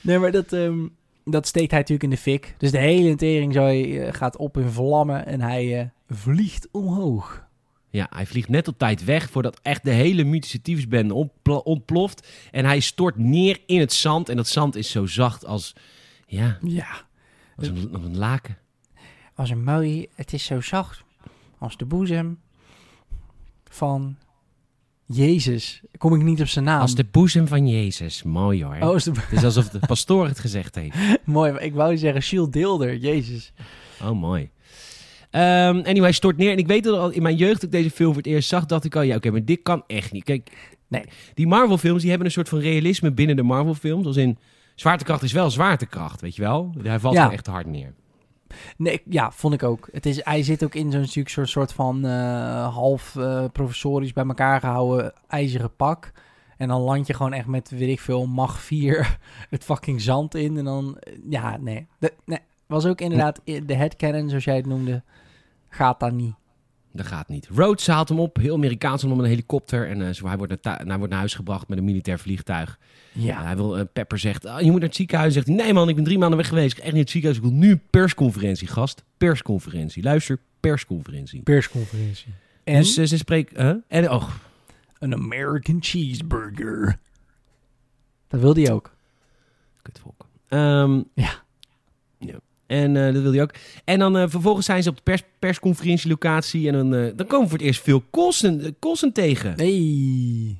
nee, maar dat, ehm, dat steekt hij natuurlijk in de fik. Dus de hele teringzooi eh, gaat op in vlammen en hij eh, vliegt omhoog. Ja, hij vliegt net op tijd weg voordat echt de hele mythische tyfusbende ontpl- ontploft. En hij stort neer in het zand. En dat zand is zo zacht als, ja, Ja. als een, als een laken. Als een mooi, het is zo zacht als de boezem van Jezus. Kom ik niet op zijn naam. Als de boezem van Jezus. Mooi hoor. Oh, als de... Het is alsof de pastoor het gezegd heeft. mooi. maar Ik wou zeggen Shield Deelder, Jezus. Oh, mooi. Ehm anyway, hij stort neer. En ik weet dat al in mijn jeugd, toen ik deze film voor het eerst zag, dacht ik al, ja, oké, maar dit kan echt niet. Kijk, Nee. die Marvel-films, die hebben een soort van realisme binnen de Marvel-films. Als in, zwaartekracht is wel zwaartekracht, weet je wel? Hij valt Ja. echt hard neer. Nee, ja, vond ik ook. Het is, hij zit ook in zo'n soort, van eh, half eh, professorisch bij elkaar gehouden ijzeren pak. En dan land je gewoon echt met, weet ik veel, mag 4 het fucking zand in. En dan, eh, ja, nee. De, nee. Was ook inderdaad de headcanon, zoals jij het noemde, gaat daar niet. Dat gaat niet. Rhodes haalt hem op, heel Amerikaans, om met een helikopter. En eh, zo, hij, wordt naar, hij wordt naar huis gebracht met een militair vliegtuig. Ja, hij wil, eh, Pepper zegt, ah, je moet naar het ziekenhuis. Zegt hij, nee man, ik ben drie maanden weg geweest. Ik ga echt niet naar het ziekenhuis. Ik wil nu persconferentie, gast. Persconferentie. Luister, persconferentie. persconferentie. En Dus eh, ze spreekt... En, oh, een American cheeseburger. Dat wilde hij ook. kutvolk. Ehm, Ja. En eh, dat wil hij ook. En dan eh, vervolgens zijn ze op de pers persconferentielocatie. En dan, eh, dan komen we voor het eerst veel Coulson, Coulson tegen. Nee.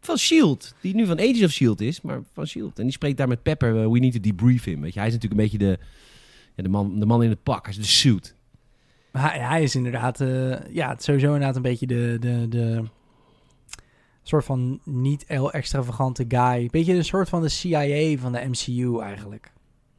Van S.H.I.E.L.D. Die nu van Agents of S.H.I.E.L.D. is, maar van S.H.I.E.L.D. En die spreekt daar met Pepper. we need to debrief him. Weet je, hij is natuurlijk een beetje de, ja, de, man, de man in het pak. Hij is de suit. Hij, hij is inderdaad, ja, sowieso inderdaad een beetje de, de, de soort van niet heel extravagante guy. Beetje een soort van de CIA van de MCU eigenlijk.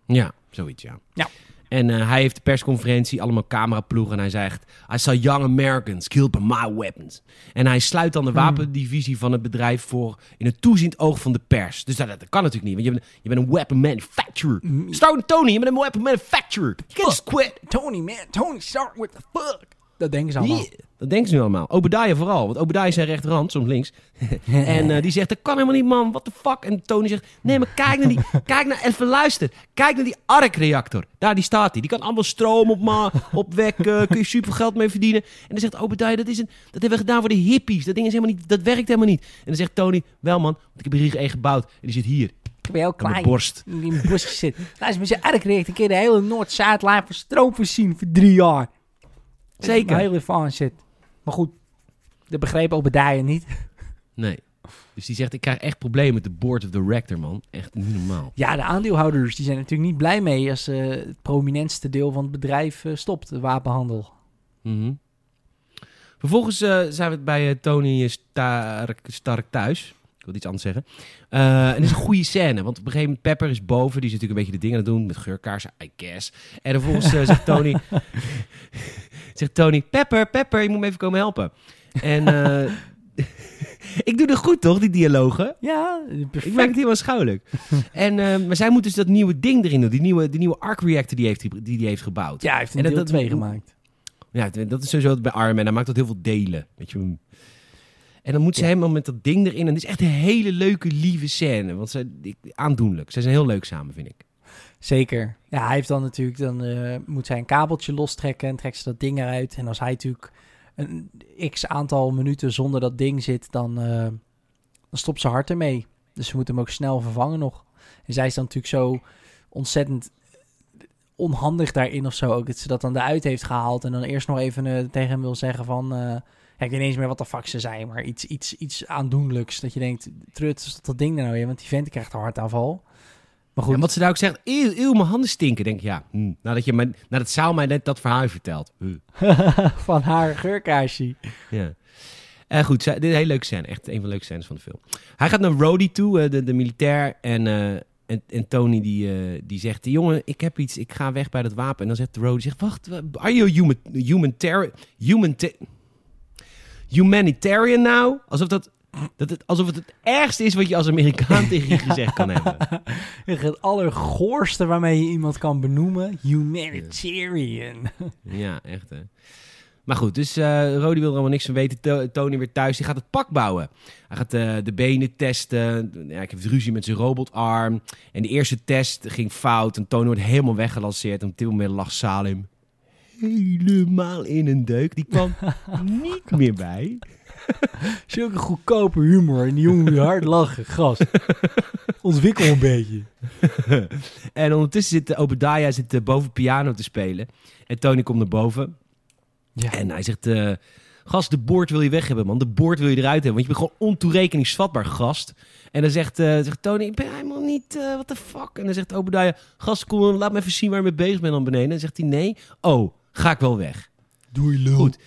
Ja, zoiets, ja. Ja. En eh, hij heeft de persconferentie, allemaal cameraploegen. En hij zegt, I saw young Americans killed by my weapons. En hij sluit dan de Hmm. wapendivisie van het bedrijf voor in het toeziend oog van de pers. Dus dat, dat kan natuurlijk niet, want je bent, je bent een weapon manufacturer. Mm. Start with Tony, je bent een weapon manufacturer. You can't just quit. Tony, man, Tony, start with the fuck. Dat denken ze allemaal. Yeah. Dat denken ze nu allemaal. Obadiah vooral, want Obadiah is zijn rechterhand, soms links. En eh, die zegt, dat kan helemaal niet, man. What the fuck? En Tony zegt, nee, maar kijk naar die... kijk naar, even luister. Kijk naar die ARC-reactor. Daar, die staat die. Die kan allemaal stroom op opwekken. kun je super geld mee verdienen. En dan zegt Obadiah, dat, is een, dat hebben we gedaan voor de hippies. Dat ding is helemaal niet... Dat werkt helemaal niet. En dan zegt Tony, wel man, want ik heb hier één gebouwd. En die zit hier, Ik ben heel aan mijn klein. borst. Die in mijn borst zit. Is met zijn een keer de hele Noord-Zuidlijn voor stroom voorzien voor drie jaar. Zeker. Heel ervan zit. Maar goed, dat begreep Obadiah niet. Nee. Dus die zegt, ik krijg echt problemen met de board of director, man. Echt niet normaal. Ja, de aandeelhouders die zijn natuurlijk niet blij mee als eh, het prominentste deel van het bedrijf eh, stopt, de wapenhandel. Mhm. Vervolgens eh, zijn we bij Tony Stark, Stark thuis. Ik wil iets anders zeggen. Eh, en het is een goede scène, want op een gegeven moment Pepper is boven. Die is natuurlijk een beetje de dingen aan het doen met geurkaarsen, I guess. En vervolgens eh, zegt Tony... zegt Tony, Pepper, Pepper, je moet me even komen helpen. En eh, ik doe het goed, toch, die dialogen? Ja, Ik maak het helemaal schouwelijk. en, maar zij moet dus dat nieuwe ding erin doen. Die nieuwe, die nieuwe arc reactor die heeft, die, die heeft gebouwd. Ja, hij heeft een En dat- deel dat- 2 gemaakt. Ja, dat is sowieso bij Iron Man. Hij maakt dat heel veel delen. Weet je. En dan moet ze helemaal met dat ding erin. En het is echt een hele leuke, lieve scène. Want ze, aandoenlijk. Ze zijn heel leuk samen, vind ik. Zeker. Ja, hij heeft dan natuurlijk, dan eh, moet zij een kabeltje lostrekken en trekt ze dat ding eruit. En als hij natuurlijk een x aantal minuten zonder dat ding zit, dan, eh, dan stopt ze hart ermee. Dus ze moet hem ook snel vervangen nog. En zij is dan natuurlijk zo ontzettend onhandig daarin of zo ook. Dat ze dat dan eruit heeft gehaald en dan eerst nog even eh, tegen hem wil zeggen van... ja, ik weet niet eens meer wat de fuck ze zei, maar iets, iets, iets aandoenlijks. Dat je denkt, trut, stop dat ding nou in, want die vent krijgt een hartaanval. Maar goed, En wat ze daar ook zegt, eeuw, eeuw, mijn handen stinken. Denk ik, ja, hm, nadat, je mij, nadat Saal mij net dat verhaal. Huh. van haar geurkaarsje. Ja. Eh, goed, dit is een hele leuke scène. Echt een van de leuke scènes van de film. Hij gaat naar Rhodey toe, eh, de, de militair. En, eh, en, en Tony die, die zegt... Jongen, ik heb iets. Ik ga weg bij dat wapen. En dan zegt Rhodey... Zegt, Wacht, wa- are you a human, humanitarian... Human humanitarian now? Alsof, dat, dat het, alsof het het ergste is wat je als Amerikaan tegen je gezegd kan hebben. Het allergoorste waarmee je iemand kan benoemen. Humanitarian. Ja, echt hè. Maar goed, dus eh Rodi wil er allemaal niks van weten. To- Tony weer thuis, die gaat het pak bouwen. Hij gaat eh, de benen testen. Ja, ik heb ruzie met zijn robotarm. En de eerste test ging fout. En Tony wordt helemaal weggelanceerd. En op dit moment lag Salim helemaal in een deuk. Die kwam niet meer bij. Zulke goedkope humor. En die jongen weer hard lachen. Gast. Ontwikkel een beetje. en ondertussen zit eh, Obadiah zit, eh, boven piano te spelen. En Tony komt naar boven. Ja. En hij zegt, eh, gast, de boord wil je weg hebben, man. De boord wil je eruit hebben, want je bent gewoon ontoerekeningsvatbaar, gast. En dan zegt, zegt Tony, ik ben helemaal niet, eh what the fuck. En dan zegt Obadiah, gast, kom, laat me even zien waar je mee bezig bent dan beneden. En dan zegt hij, nee, oh, ga ik wel weg. Doei lul. Goed.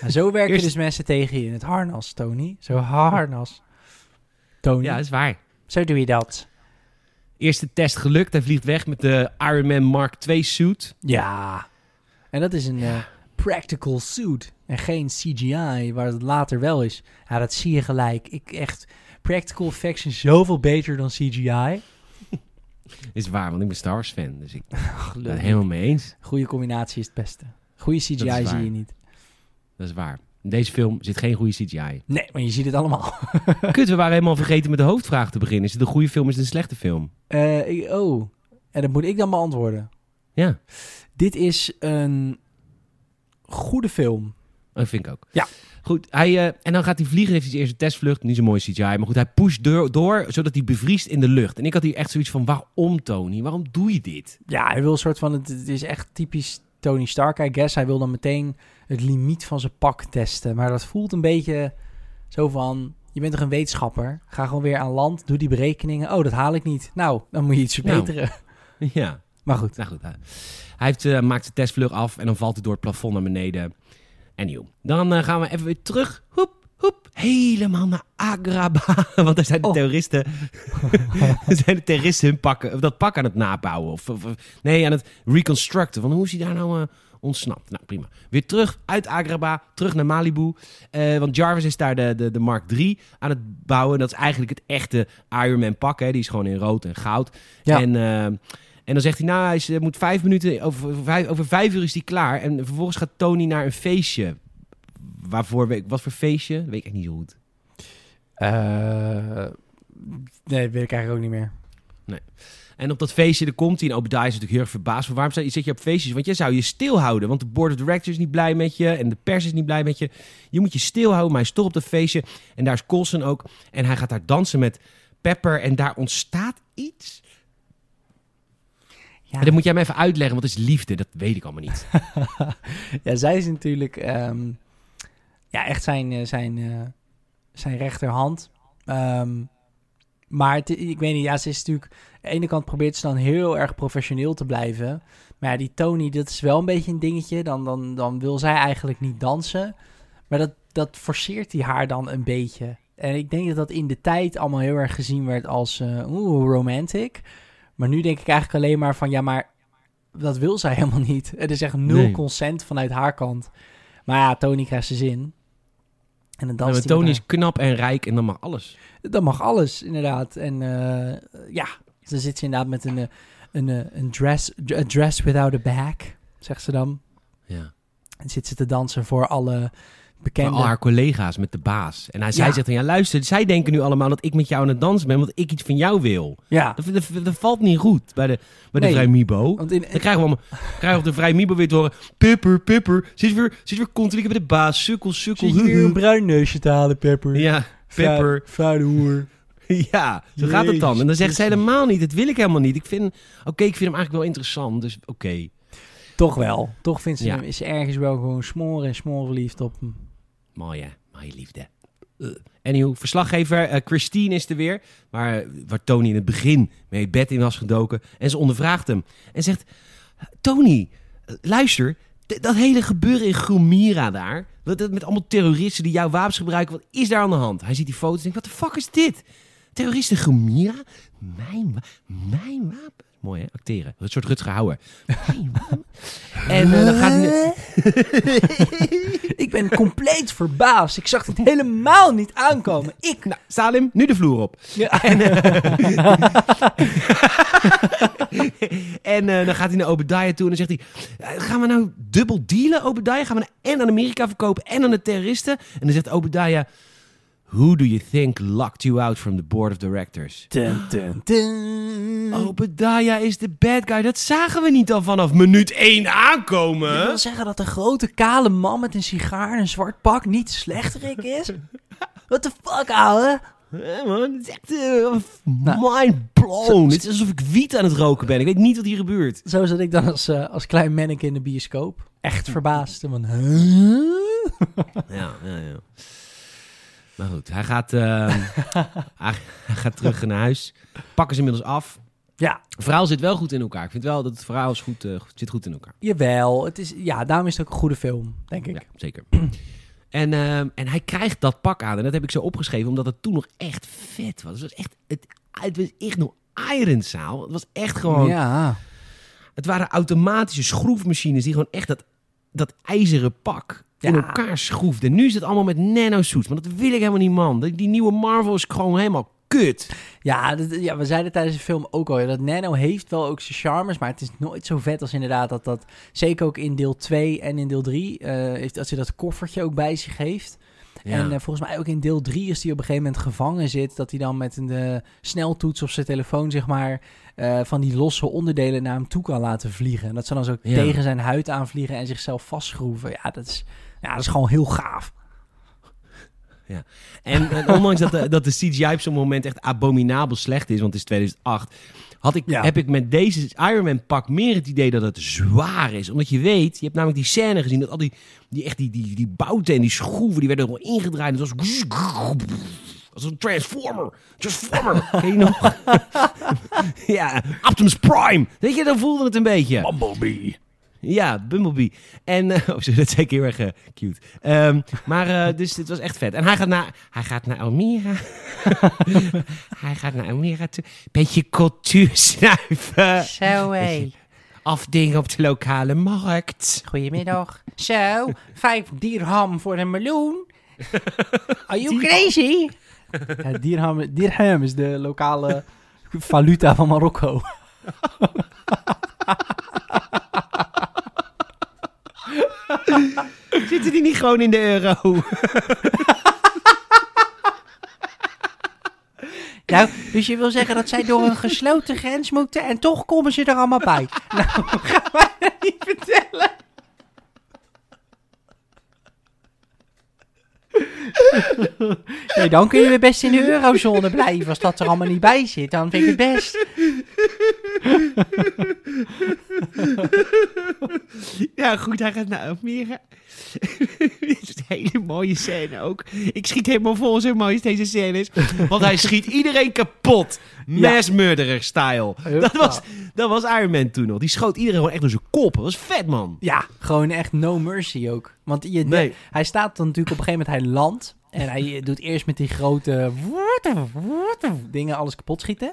Ja, zo werken Eerst- dus mensen tegen je in het harnas, Tony. Zo harnas. Tony, Ja, dat is waar. zo doe je dat. Eerste test gelukt, hij vliegt weg met de Iron Man Mark II suit. Ja. En dat is een eh, practical suit. En geen CGI, waar het later wel is. Ja, dat zie je gelijk. Ik echt... Practical effects zijn zoveel beter dan CGI. Is waar, want ik ben Star Wars fan, dus ik ben het helemaal mee eens. Goede combinatie is het beste. Goede CGI zie je niet. Dat is waar. In deze film zit geen goede CGI. Nee, maar je ziet het allemaal. Kut, we waren helemaal vergeten met de hoofdvraag te beginnen. Is het een goede film, is het een slechte film? Eh, ik- oh, en dat moet ik dan beantwoorden. Ja, Dit is een goede film. dat vind ik ook. Ja. Goed, hij, eh, en dan gaat hij vliegen, heeft hij zijn eerste testvlucht. Niet zo mooi CGI, maar goed, hij pusht door, door, zodat hij bevriest in de lucht. En ik had hier echt zoiets van, waarom Tony? Waarom doe je dit? Ja, hij wil een soort van... Het, het is echt typisch Tony Stark, I guess. Hij wil dan meteen het limiet van zijn pak testen. Maar dat voelt een beetje zo van... Je bent toch een wetenschapper? Ga gewoon weer aan land, doe die berekeningen. Oh, dat haal ik niet. Nou, dan moet je iets Nou. verbeteren. ja, Maar goed. nou goed. Hij, heeft, eh, maakt zijn testvlucht af en dan valt hij door het plafond naar beneden. Dan eh, gaan we even weer terug. Hoep, hoep. Helemaal naar Agrabah. Want daar zijn de Oh. terroristen. er zijn de terroristen hun pakken, of dat pak aan het nabouwen. Of, nee, aan het reconstructen. Van hoe is hij daar nou eh, ontsnapt? Nou, prima. Weer terug uit Agrabah. Terug naar Malibu. Eh, want Jarvis is daar de, de, de Mark III aan het bouwen. Dat is eigenlijk het echte Iron Man pak. Hè. Die is gewoon in rood en goud. Ja. En, en dan zegt hij, nou, hij is, moet vijf minuten, over, over vijf, over vijf uur is hij klaar. En vervolgens gaat Tony naar een feestje. Waarvoor, wat voor feestje? Weet ik echt niet zo goed. Eh, nee, dat weet ik eigenlijk ook niet meer. En op dat feestje, dan komt hij en Obadiah is natuurlijk heel erg verbaasd. Van, waarom zit je op feestjes? Want je zou je stilhouden. Want de board of directors is niet blij met je. En de pers is niet blij met je. Je moet je stilhouden, maar hij is toch op dat feestje. En daar is Colson ook. En hij gaat daar dansen met Pepper. En daar ontstaat iets. En dat moet jij me even uitleggen, want het is liefde. Dat weet ik allemaal niet. ja, zij is natuurlijk ehm, ja, echt zijn, eh, zijn, eh, zijn rechterhand. Ehm, maar het, ik weet niet, ja, ze is natuurlijk... Aan de ene kant probeert ze dan heel erg professioneel te blijven. Maar ja, die Tony, dat is wel een beetje een dingetje. Dan, dan, dan wil zij eigenlijk niet dansen. Maar dat, dat forceert hij haar dan een beetje. En ik denk dat dat in de tijd allemaal heel erg gezien werd als uh, oeh, romantic. Maar nu denk ik eigenlijk alleen maar van ja, maar dat wil zij helemaal niet. Het is echt nul Nee. consent vanuit haar kant. Maar ja, Tony krijgt zijn zin. En dan danst hij Tony is knap en rijk en dan mag alles. Dat mag alles, inderdaad. En eh, ja, dan zit ze inderdaad met een, eh, een, eh, een dress, a dress without a back, zegt ze dan. Ja. En zit ze te dansen voor alle bekende... al haar collega's met de baas. En hij, zij Ja. zegt dan, ja luister, zij denken nu allemaal dat ik met jou aan het dansen ben, want ik iets van jou wil. Ja, Dat, dat, dat valt niet goed bij de, bij de. Vrij Mibo. want in, Dan krijgen we, allemaal, krijgen we op de Vrij Mibo weer te horen, pipper, pipper, zit weer, zit weer continu bij de baas, sukkel, sukkel. Zit weer een bruin neusje te halen, Pepper? Ja, pipper. Vuile hoer. Ja, zo gaat het dan. En dan zegt ze helemaal niet, dat wil ik helemaal niet. Ik vind, oké, ik vind hem eigenlijk wel interessant, dus oké. Toch wel. Toch vindt ze Ja. hem, is ergens wel gewoon smoren en smoren verliefd op hem. Mooie, mooie liefde. Uh. Anywho, verslaggever eh, Christine is er weer. Waar, waar Tony in het begin mee bed in was gedoken. En ze ondervraagt hem. En zegt, Tony, eh, luister. Dat hele gebeuren in Grumira daar. Dat, met allemaal terroristen die jouw wapens gebruiken. Wat is daar aan de hand? Hij ziet die foto's en denkt, wat de fuck is dit? Terroristen in Grumira? Mijn, mijn wapen? Mooi hè, acteren. Een soort Rutger Hauer. En eh, dan gaat hij... Ik ben compleet verbaasd. Ik zag het helemaal niet aankomen. Ik... Nou, Salim, nu de vloer op. Ja. En, eh, en eh, dan gaat hij naar Obadiah toe en dan zegt hij... "Eh, Gaan we nou dubbel dealen, Obadiah? Gaan we nou en aan Amerika verkopen en aan de terroristen? En dan zegt Obadiah... Who do you think locked you out from the board of directors? Dun, dun, dun. Obadiah is de bad guy. Dat zagen we niet al vanaf minuut 1 Ik aankomen. wil zeggen dat een grote kale man met een sigaar en een zwart pak niet de slechterik is. What the fuck, ouwe? Eh, man, het is echt eh, mind blown. Het is alsof ik wiet aan het roken ben. Ik weet niet wat hier gebeurt. Zo zat ik dan als, eh, als klein manneke in de bioscoop. Echt verbaasd. En Van, huh? Ja, ja, ja. Maar goed, hij gaat, ehm, hij, gaat terug naar huis. Pakken ze inmiddels af. Ja, Het verhaal zit wel goed in elkaar. Ik vind wel dat het verhaal is goed, eh, zit goed in elkaar. jawel. Het is, ja, daarom is het ook een goede film, denk ik. Ja, zeker. En, ehm, en hij krijgt dat pak aan. En dat heb ik zo opgeschreven, omdat het toen nog echt vet was. Het was echt, het, het was echt nog ironzaal. Het was echt gewoon... Ja. Het waren automatische schroefmachines die gewoon echt dat, dat ijzeren pak in elkaar schroefden. En nu is het allemaal met nanosuits. Maar dat wil ik helemaal niet, man. Die, nieuwe Marvel is gewoon helemaal kut. Ja, dat- ja, we zeiden tijdens de film ook al, ja, dat Nano heeft wel ook zijn charmes, maar het is nooit zo vet als inderdaad dat dat, zeker ook in deel 2 en in deel 3, eh, heeft, als hij dat koffertje ook bij zich heeft. En eh, volgens mij ook in deel 3 is hij op een gegeven moment gevangen zit, dat hij dan met een eh, sneltoets op zijn telefoon, zeg maar, eh, van die losse onderdelen naar hem toe kan laten vliegen. En dat ze dan zo Ja. tegen zijn huid aanvliegen en zichzelf vastschroeven. Ja, dat is, ja, dat is gewoon heel gaaf. En, en ondanks dat de, dat de CGI op zo'n moment echt abominabel slecht is, want het is 2008, had ik, Ja. heb ik met deze Iron Man pak meer het idee dat het zwaar is. Omdat je weet, je hebt namelijk die scène gezien, dat al die, die, echt die, die, die bouten en die schroeven, die werden gewoon ingedraaid. Het was als een transformer. Transformer. Ken je nog? ja, Optimus Prime. Weet je, dan voelde het een beetje. Bumblebee. Ja, Bumblebee. En eh, oh, dat zei ik heel erg eh, cute. Ehm, maar eh, dus dit was echt vet. En hij gaat naar, hij gaat naar Almere. hij gaat naar Almere toe. Beetje cultuur snuiven. Zo hé. Afdingen op de lokale markt. Goedemiddag. Zo, vijf dirham voor een meloen. Are you crazy? Ja, dirham, dirham is de lokale valuta van Marokko. Zitten die niet gewoon in de euro? Nou, dus je wil zeggen dat zij door een gesloten grens moeten en toch komen ze er allemaal bij. Nou, ga mij dat niet vertellen. Nee, dan kun je weer best in de eurozone blijven. Als dat er allemaal niet bij zit, dan vind ik het best. ja, goed, hij gaat naar Almere. Dit is een hele mooie scène ook. Ik schiet helemaal vol zo mooi als deze scène is. Want hij schiet iedereen kapot. Mass murderer style. Dat was, dat was Iron Man toen nog. Die schoot iedereen gewoon echt door zijn kop. Dat was vet, man. Ja, gewoon echt no mercy ook. Want je, Nee. hij staat dan natuurlijk op een gegeven moment, hij landt. En hij doet eerst met die grote dingen alles kapot schieten.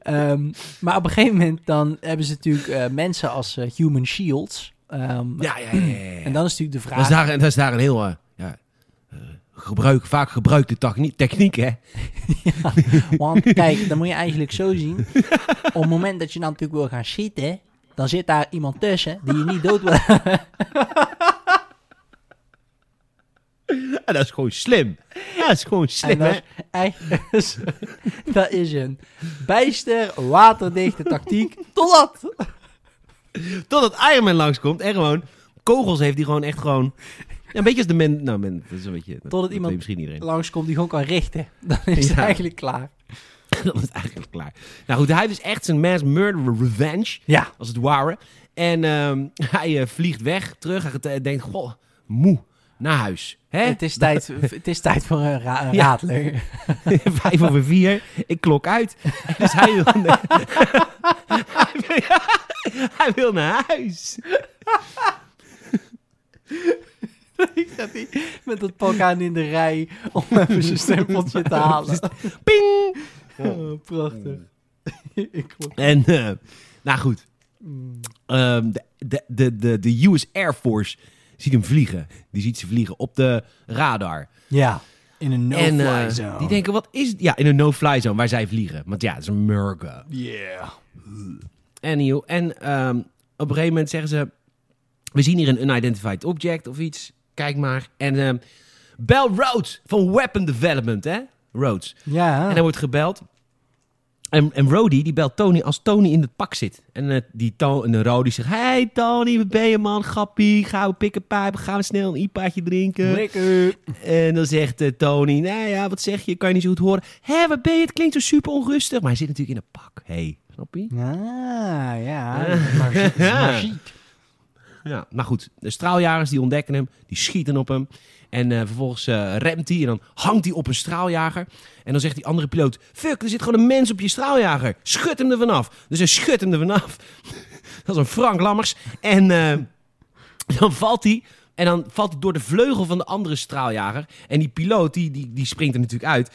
Ehm, maar op een gegeven moment dan hebben ze natuurlijk eh, mensen als eh, human shields. Ehm, Ja, ja, ja. ja, ja. En dan is natuurlijk de dat, is vraag... daar, dat is daar een heel... eh, ja, gebruik, vaak gebruikte techniek, techniek hè. Want kijk, dan moet je eigenlijk zo zien. Op het moment dat je dan natuurlijk wil gaan schieten, dan zit daar iemand tussen die je niet dood wil. En dat is gewoon slim. Dat is gewoon En slim, dat hè. is, dat is een bijster waterdichte tactiek. Totdat. Totdat Iron Man langskomt en gewoon kogels heeft die gewoon echt gewoon... Ja, een beetje als de men... Nou, men, dat is een beetje... Dat, dat iemand- misschien iedereen. Langskomt die gewoon kan richten. Dan is het eigenlijk klaar. dat is eigenlijk klaar. Nou goed, hij heeft dus echt zijn mass murder revenge, Ja. als het ware. En ehm, hij eh, vliegt weg, terug. Hij denkt, goh, moe, naar huis. Hè? Het is, tijd, het is tijd voor een, ra- een Ja. radler. Vijf over vier, ik klok uit. Dus hij wil, hij wil, hij wil naar huis. Ik zat die met dat pak aan in de rij om even zijn stempeltje te halen. Ping! Oh, prachtig. Ik. En, eh, nou goed. De, de, de, de, de US Air Force ziet hem vliegen. Die ziet ze vliegen op de radar. Ja, in een en no-fly eh, zone. die denken, wat is het? Ja, in een no-fly zone waar zij vliegen. Want ja, het is een murken. Yeah. Anyhow, en ehm, op een gegeven moment zeggen ze... We zien hier een unidentified object of iets. Kijk maar. En ehm bel Rhodes van Weapon Development, hè? Rhodes. Ja. En hij wordt gebeld. En, en Rhodey, die belt Tony als Tony in het pak zit. En, eh, die to en Rhodey zegt... Hey Tony, waar ben je man? Grappie, gaan we pikken pijpen? Gaan we snel een IPA'tje drinken? Lekker. En dan zegt eh, Tony... Nou ja, wat zeg je? Kan je niet zo goed horen? Hé, waar ben je? Het klinkt zo super onrustig. Maar hij zit natuurlijk in een pak. hey, snap je? Ah, ja. Ja. Maar, ziek, Ja. maar ziek. Ja, maar goed. De straaljagers die ontdekken hem, die schieten op hem. En eh, vervolgens eh, remt hij en dan hangt hij op een straaljager. En dan zegt die andere piloot... Fuck, er zit gewoon een mens op je straaljager. Schud hem er vanaf. Dus hij schudt hem er vanaf. Dat is een Frank Lammers. En eh, dan valt hij... En dan valt hij door de vleugel van de andere straaljager. En die piloot, die, die, die springt er natuurlijk uit.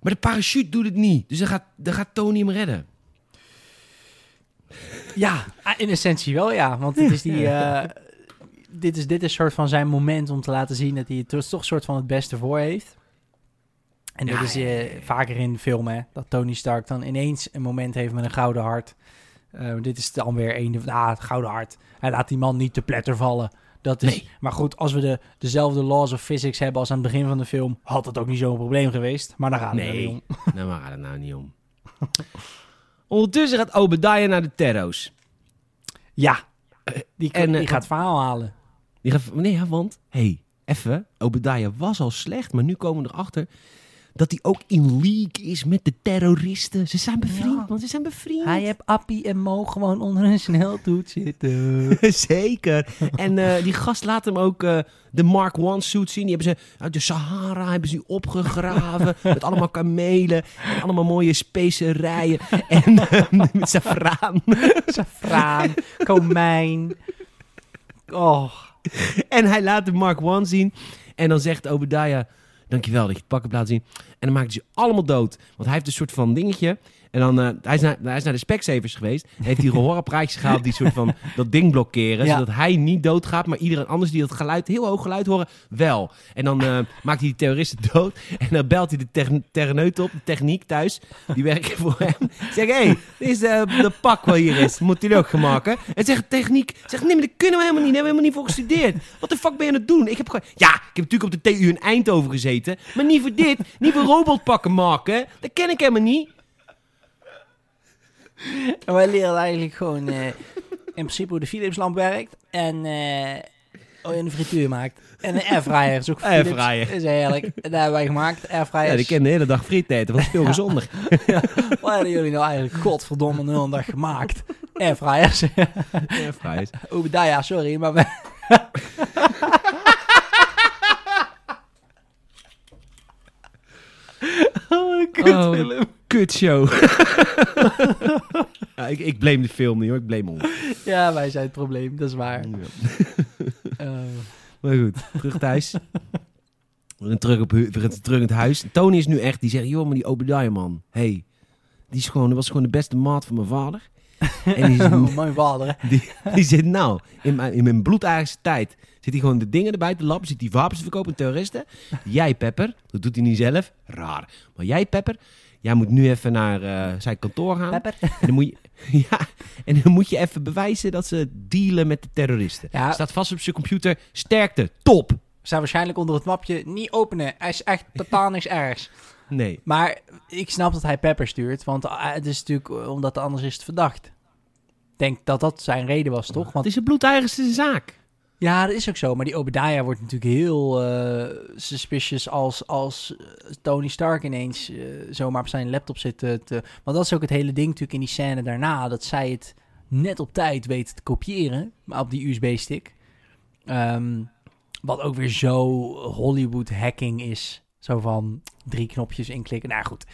Maar de parachute doet het niet. Dus dan gaat, dan gaat Tony hem redden. Ja, ah, in essentie wel ja. Want het is die... eh, dit, is, dit is soort van zijn moment om te laten zien dat hij het toch- soort van het beste voor heeft. En dat Ja, is eh, ja, ja. vaker in filmen, dat Tony Stark dan ineens een moment heeft met een gouden hart. Eh, dit is dan weer een van ah, het gouden hart. Hij laat die man niet te pletter vallen. Dat is, Nee. Maar goed, als we de, dezelfde laws of physics hebben als aan het begin van de film, had dat ook niet zo'n probleem geweest. Maar daar gaat het er niet Nee, om. nou waar gaat het nou niet om. Ondertussen gaat Obadiah naar de Terro's. Ja, die, en, die eh, gaat verhaal halen. Die gaat, nee, ja, want, hey, even, Obadiah was al slecht, maar nu komen we erachter dat hij ook in league is met de terroristen. Ze zijn bevriend, Ja. want ze zijn bevriend. Hij heeft Appie en Mo gewoon onder een sneltoet zitten. Zeker. En eh, die gast laat hem ook eh, de Mark One suit zien. Die hebben ze uit de Sahara hebben ze opgegraven. met allemaal kamelen. En allemaal mooie specerijen. En eh, met saffraan. Safraan, komijn. Oh, En hij laat de Mark One zien. En dan zegt Obadiah... Dankjewel dat je het pak hebt laten zien. En dan maakt ze allemaal dood. Want hij heeft een soort van dingetje. En dan, eh, hij, is naar, hij is naar de Specsavers geweest. En heeft hij gehoorapparaatjes gehaald die soort van dat ding blokkeren. Ja. Zodat hij niet doodgaat, maar iedereen anders die dat geluid, heel hoog geluid horen, wel. En dan eh, maakt hij die terroristen dood. En dan belt hij de techn- terneut op, de techniek thuis. Die werken voor hem. Zeg, hé, hey, dit is eh, de pak wat hier is. Moet jullie ook gaan maken? En zegt techniek, zegt, nee, maar dat kunnen we helemaal niet. Daar hebben we helemaal niet voor gestudeerd. Wat de fuck ben je aan het doen? Ik heb gewoon, ja, ik heb natuurlijk op de TU in Eindhoven gezeten. Maar niet voor dit. Niet voor robotpakken maken. Dat ken ik helemaal niet. En wij leren eigenlijk gewoon eh, in principe hoe de Philips lamp werkt. En eh hoe je een frituur maakt. En een airfryer is ook Philips. Airfryer. is heerlijk. En dat hebben wij gemaakt. Airfryer. Ja, die ken de hele dag friet eten. Dat is veel gezonder. Wat hebben jullie nou eigenlijk godverdomme een hele dag gemaakt? Airfryers. Airfryers. Obadiah, sorry, maar... we- oh, kut, Oh, Willem. Kutshow. ja, ik, ik blame de film niet hoor, ik blame ons. Ja, wij zijn het probleem, dat is waar. Ja. Eh, Maar goed, terug thuis. We gaan terug, op, hu- we gaan terug in het huis. Tony is nu echt, die zegt, joh, maar die Obadiah man, hey, die is gewoon, dat was gewoon de beste maat van mijn vader. En die, oh, mijn vader, die, die zit nou, in mijn, in mijn bloedaardigste tijd, zit hij gewoon de dingen erbij te lappen, zit hij wapens te verkopen aan terroristen. Jij, Pepper, dat doet hij niet zelf, raar. Maar jij, Pepper, jij moet nu even naar eh, zijn kantoor gaan. Pepper. En dan moet je, ja, en dan moet je even bewijzen dat ze dealen met de terroristen. Ja. Staat vast op zijn computer, sterkte, top. Zijn waarschijnlijk onder het mapje niet openen. Hij is echt totaal niks ergs. Nee. Maar ik snap dat hij Pepper stuurt, want eh, het is natuurlijk eh, omdat anders is het verdacht. Ik denk dat dat zijn reden was, toch? Het Want is een bloedeigenste zaak. Ja, dat is ook zo. Maar die Obadiah wordt natuurlijk heel eh, suspicious als, als eh, Tony Stark ineens eh, zomaar op zijn laptop zit te. Want dat is ook het hele ding natuurlijk in die scène daarna, dat zij het net op tijd weet te kopiëren, maar op die USB-stick. Ehm, wat ook weer zo Hollywood hacking is. Zo van drie knopjes inklikken. Nou goed.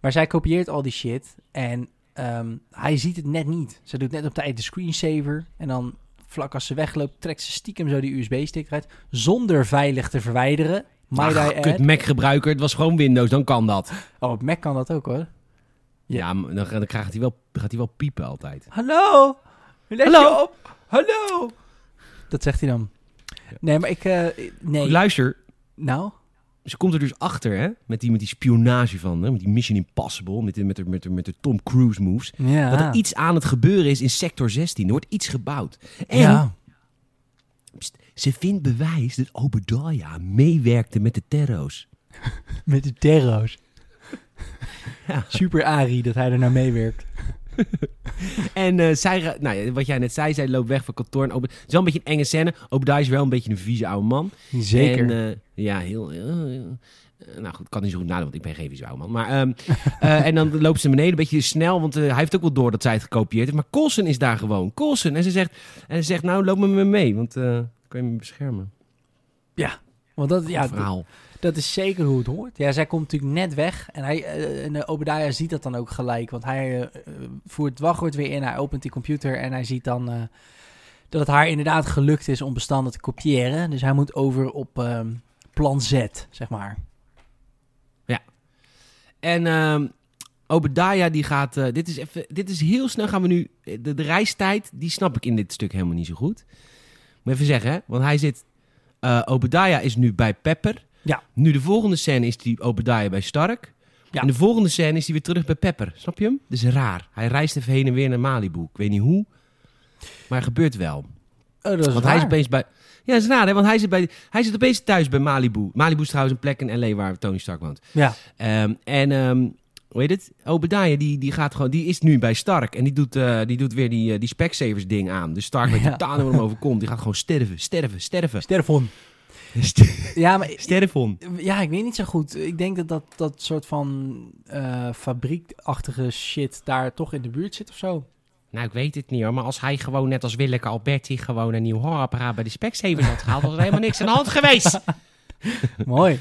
Maar zij kopieert al die shit. En ehm, hij ziet het net niet. Ze doet net op tijd de screensaver. En dan vlak als ze wegloopt, trekt ze stiekem zo die USB-stick eruit. Zonder veilig te verwijderen. Ach, I kut. Mac-gebruiker, het was gewoon Windows, dan kan dat. Oh, op Mac kan dat ook hoor. Ja, maar dan, dan gaat, hij wel, gaat hij wel piepen altijd. Hallo? Let Hallo? je op? Hallo? Dat zegt hij dan. Nee, maar ik... eh, nee. Luister, Nou? Ze komt er dus achter, hè, met die, met die spionage van, hè, met die Mission Impossible, met de, met de, met de, met de Tom Cruise moves. Ja. Dat er iets aan het gebeuren is in sector 16. Er wordt iets gebouwd. En Ja. pst, ze vindt bewijs dat Obadiah meewerkte met de terro's. Met de terro's. Ja. Super Ari dat hij er nou meewerkt. En eh, zij, nou ja, wat jij net zei, zij loopt weg van kantoor. En Ob- het is wel een beetje een enge scène. Obadiah is wel een beetje een vieze oude man. Zeker. En, eh, ja, heel... heel- heel- eh, nou goed, kan niet zo goed nadenken, want ik ben geen vieze oude man. Maar, ehm, eh, en dan loopt ze naar beneden, een beetje snel, want hij heeft ook wel door dat zij het gekopieerd heeft. Maar Colson is daar gewoon. Colson. En ze zegt, en ze zegt nou, loop met me mee, want eh kan je me beschermen. Want dat, ja, Ja, dat, verhaal. dat is zeker hoe het hoort. Ja, zij komt natuurlijk net weg. En, hij, eh, en eh, Obadiah ziet dat dan ook gelijk. Want hij eh, voert het wachtwoord weer in. Hij opent die computer en hij ziet dan... dat het haar inderdaad gelukt is om bestanden te kopiëren. Dus hij moet over op ehm, plan Z, zeg maar. En ehm Obadiah die gaat, dit is even, dit is heel snel gaan we nu, de, de reistijd, die snap ik in dit stuk helemaal niet zo goed. Moet even zeggen, hè? want hij zit, eh Obadiah is nu bij Pepper. Ja. Nu de volgende scène is die Obadiah bij Stark. Ja. En de volgende scène is hij weer terug bij Pepper. Snap je hem? Dat is raar. Hij reist even heen en weer naar Malibu. Ik weet niet hoe, maar het gebeurt wel. Oh, dat is Want hij is opeens bij... Ja, dat is raar, hè? Want hij zit, bij, hij zit opeens thuis bij Malibu. Malibu is trouwens een plek in L.A. waar Tony Stark woont. Ja, Ehm, en ehm hoe heet het? Obadiah, die, die, gaat gewoon, die is nu bij Stark. En die doet, eh, die doet weer die, eh, die Specsavers ding aan. Dus Stark weet Ja. totaal niet wat hem overkomt. Die gaat gewoon sterven, sterven, sterven. Sterfon. St- Ja, maar Sterfon. Ja, ik weet niet zo goed. Ik denk dat dat, dat soort van eh, fabriekachtige shit daar toch in de buurt zit of zo. Nou, ik weet het niet hoor. Maar als hij gewoon net als Willeke Alberti gewoon een nieuw hoorapparaat bij de Specsavers had gehaald, was er helemaal niks aan de hand geweest. Mooi.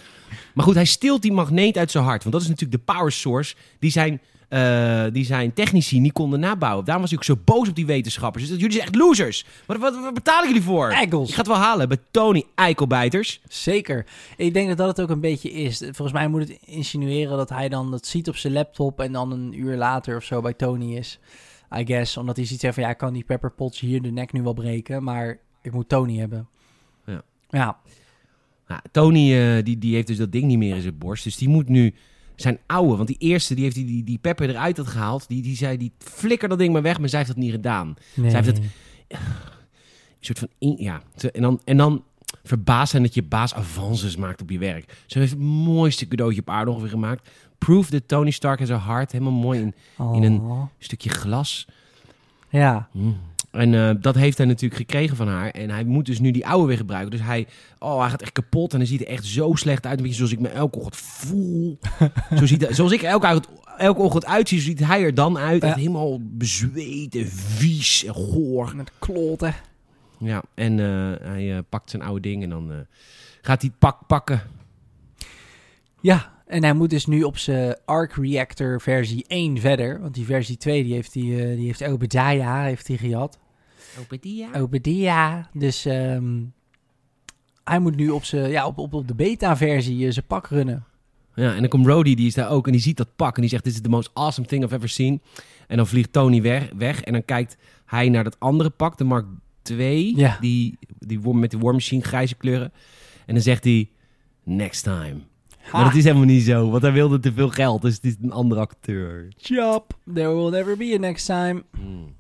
Maar goed, hij stilt die magneet uit zijn hart. Want dat is natuurlijk de power source die zijn, eh, die zijn technici niet konden nabouwen. Daarom was hij ook zo boos op die wetenschappers. Dus jullie zijn echt losers. Wat, wat, wat betalen jullie voor? Eggles. Ik ga het wel halen bij Tony Eikelbijters. Zeker. Ik denk dat dat het ook een beetje is. Volgens mij moet het insinueren dat hij dan dat ziet op zijn laptop en dan een uur later of zo bij Tony is. I guess. Omdat hij ziet zeggen van ja, ik kan die Pepper Potts hier de nek nu wel breken, maar ik moet Tony hebben. Ja. Ja. Nou, Tony eh, die, die heeft dus dat ding niet meer in zijn borst. Dus die moet nu zijn oude... Want die eerste, die heeft die, die, die pepper eruit had gehaald. Die, die zei, die flikker dat ding maar weg. Maar zij heeft dat niet gedaan. Nee. Zij heeft het- Een soort van... in- ja. En dan, en dan verbaasd zijn dat je baas avances maakt op je werk. Ze heeft het mooiste cadeautje op aarde ongeveer gemaakt. Proof that Tony Stark has a heart. Helemaal mooi in Oh. in een- stukje glas. Ja. Mm. En eh, dat heeft hij natuurlijk gekregen van haar. En hij moet dus nu die oude weer gebruiken. Dus hij, oh, hij gaat echt kapot. En hij ziet er echt zo slecht uit. Een beetje zoals ik me elke ochtend voel. zo ziet, hij- zoals ik elke, ochtend- elke ochtend uitzie, ziet hij er dan uit. Ja. Echt helemaal bezweet en vies en goor. Met kloten. Ja, en eh, hij eh, pakt zijn oude ding en dan gaat hij het pak pakken. Ja, en hij moet dus nu op zijn Arc Reactor versie 1 verder. Want die versie 2 die heeft, die, eh, die heeft Obadiah heeft hij gehad. Obadiah. Dus ehm, hij moet nu op, zijn, ja, op, op, op de beta-versie eh, zijn pak runnen. Ja, en dan komt Rhodey, die is daar ook en die ziet dat pak en die zegt: This is the most awesome thing I've ever seen. En dan vliegt Tony weg, weg en dan kijkt hij naar dat andere pak, de Mark II, Ja. die, die met de War Machine grijze kleuren. En dan zegt hij: Next time. Maar dat is helemaal niet zo, want hij wilde te veel geld, dus het is een andere acteur. Chop. There will never be a next time. Hmm.